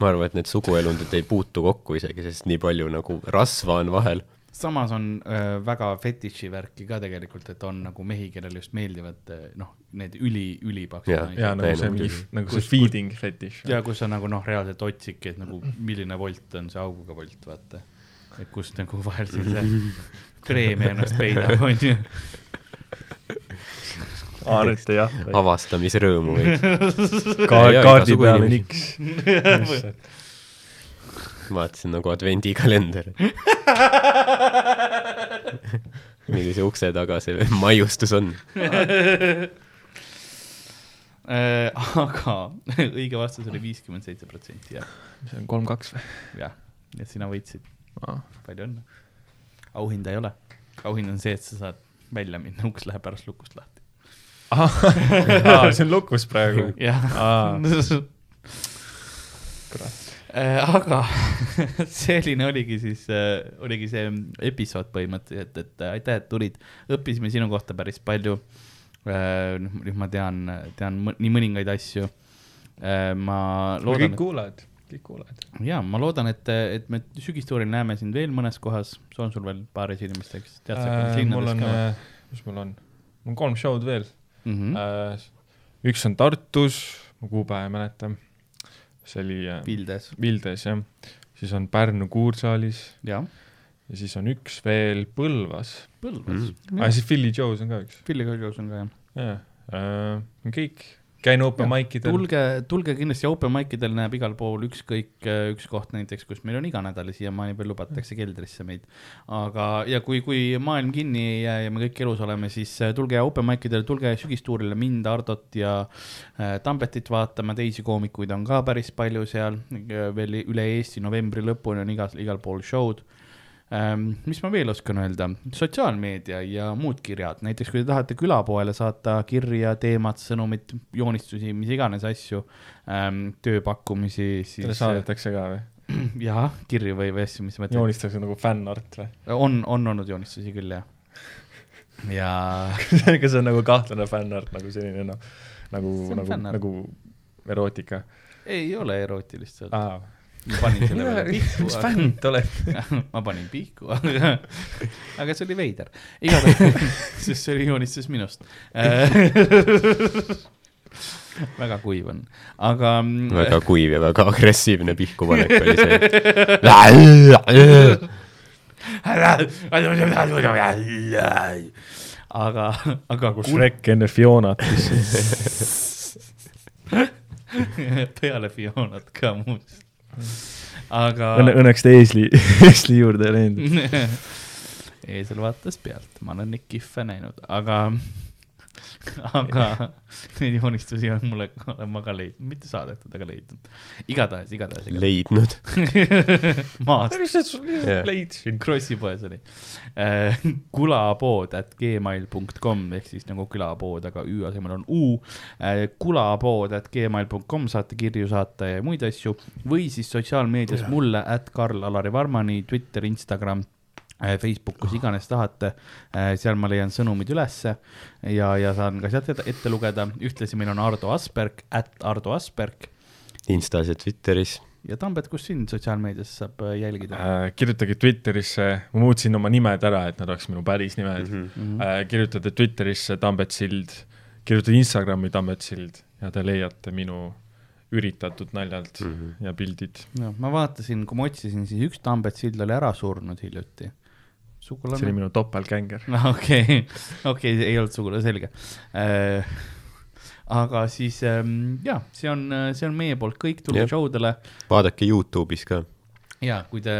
ma arvan, et need suguelundid ei puutu kokku isegi, sest nii palju nagu rasva on vahel. samas on äh, väga fetiši värki ka tegelikult, et on nagu mehi, kellele just meeldivad äh, noh, need üli, ülipaksud naised. jaa, nagu see nagu see feeding fetiš. ja kus sa nagu noh, reaalselt otsidki, et nagu milline volt on see auguga volt, vaata. et kust nagu vahel siis see preemia ennast peidab, onju. haarete jah. avastamisrõõmu või? Ka- Jaa, kaardi peale inimesi. niks. vaatasin nagu advendikalender. millise ukse taga see maiustus on? Äh, aga õige vastus oli viiskümmend seitse protsenti, jah, see on kolm-kaks või? jah, nii et sina võitsid, palju õnne. Auhinda ei ole, auhind on see, et sa saad välja minna, uks läheb pärast lukust lahti. aa, see on lukus praegu. jah kurat. aga selline oligi siis, oligi see episood põhimõtteliselt, et äh, aitäh, et tulid, õppisime sinu kohta päris palju. noh, nüüd ma tean, tean nii mõningaid asju. ma kõik loodan, kuulajad, kõik kuulajad. ja ma loodan, et, et me sügistuuril näeme sind veel mõnes kohas, on sul veel paaris inimesteks, tead sa Äh, äh, mul on või?, mis mul on, mul on kolm show'd veel mm? -hmm. äh,. üks on Tartus, ma kuupäeva ei mäleta. see oli äh, Vildes, Vildes jah, siis on Pärnu Kuursaalis ja siis on üks veel Põlvas. Põlvas Mm. aa, siis Philly Joe's on ka üks. Filli Kõlgus on ka jah. jaa äh,, kõik, käin open mic idel. tulge, tulge kindlasti open mic idel näeb igal pool ükskõik üks koht näiteks, kus meil on iga nädal ja siiamaani veel lubatakse keldrisse meid. aga, ja kui, kui maailm kinni ei jää ja me kõik elus oleme, siis äh, tulge open mic idele, tulge sügistuurile mind, Hardot ja äh, Tambetit vaatama, teisi koomikuid on ka päris palju seal, veel üle Eesti novembri lõpuni on igas, igal pool show'd. Mis ma veel oskan öelda, sotsiaalmeedia ja muud kirjad, näiteks kui te tahate külapoele saata kirja, teemat, sõnumit, joonistusi, mis iganes asju ähm,, tööpakkumisi, Teile siis saadetakse ka või? jah, kirju või, või asju, mis sa mõtled. joonistatakse nagu fännart või? on, on olnud joonistusi küll jah. ja kas see on nagu kahtlane fännart nagu selline noh, nagu nagu, nagu erootika ei ole erootilist seal. ah.? Ma panin selle peale pihku mis. fänn te olete? ma panin pihku, aga, aga see oli veider. igatahes, sest see oli joonistus minust. väga kuiv on, aga. väga kuiv ja väga agressiivne pihkupanek oli see. aga, aga nagu Shrek enne Fionat, peale Fionat ka muuseas. aga. õnne, õnneks ta eesli, eesli juurde ei läinud. eesel vaatas pealt, ma olen neid kihve näinud, aga, aga neid joonistusi on mulle, olen ma ka leidnud, mitte saadetud, aga leidnud. igatahes, igatahes, leidnud. maast, sul Jah. leidsin? Krossi poes oli äh,. kulapood at gmail.com ehk siis nagu külapood, aga Ü asemel on U äh,. kulapood at gmail.com saate kirju saata ja muid asju või siis sotsiaalmeedias mulle at Karl-Alari Varmani, Twitter, Instagram Facebook, kus iganes tahate, seal ma leian sõnumid ülesse ja, ja saan ka sealt ette- lugeda, ühtlasi meil on Ardo Asperg, at Ardo Asperg Instas ja Twitteris. ja Tambet, kus sind sotsiaalmeedias saab äh, jälgida? äh,. kirjutage Twitterisse, ma muutsin oma nimed ära, et nad oleks minu päris nimed mm. -hmm. äh, kirjutage Twitterisse Tambet Sild, kirjutage Instagrami Tambet Sild ja te leiate minu üritatud naljalt mm. -hmm. ja pildid. no ma vaatasin, kui ma otsisin, siis üks Tambet Sild oli ära surnud hiljuti. See oli sugulane? minu topeltgänger. okei, okei, ei olnud sugulane, selge. aga siis ähm, ja see on, see on meie poolt kõik, tulge show dele vaadake Youtube'is ka. ja kui te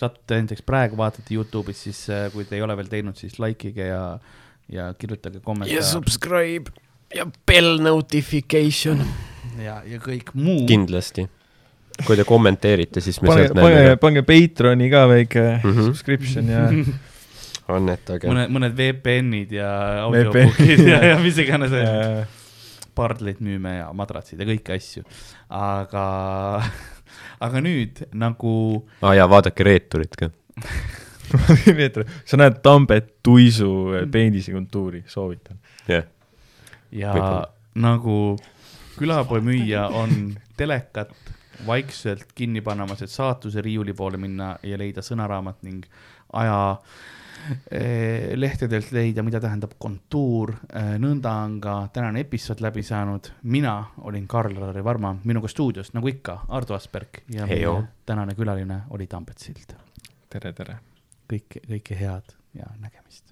satute näiteks praegu vaatate Youtube'is, siis äh, kui te ei ole veel teinud, siis likeige ja, ja kirjutage kommentaare subscribe ja bell notification. ja, ja kõik muu. kindlasti. Kui te kommenteerite, siis me pange, sealt näeme pange, pange Patroni ka väike mm. -hmm. subscription ja annetage. mõned, mõned VPN-id ja audiobookid ja, ja mis iganes ja pardleid müüme ja madratsid ja kõiki asju. aga, aga nüüd nagu aa ah, jaa, vaadake Reeturit ka. Peeter, sa näed Tambet tuisu eh, peenise kontuuri, soovitan. jah, ja Võib-olla. nagu külapoe müüja on telekat vaikselt kinni panemas, et saatuse riiuli poole minna ja leida sõnaraamat ning aja eh, lehtedelt leida, mida tähendab kontuur. nõnda on ka tänane episood läbi saanud. mina olin Karl-Lari Varma, minuga stuudios nagu ikka Ardo Asperg ja meie tänane külaline oli Tambet Sild. tere, tere. kõike, kõike head ja nägemist,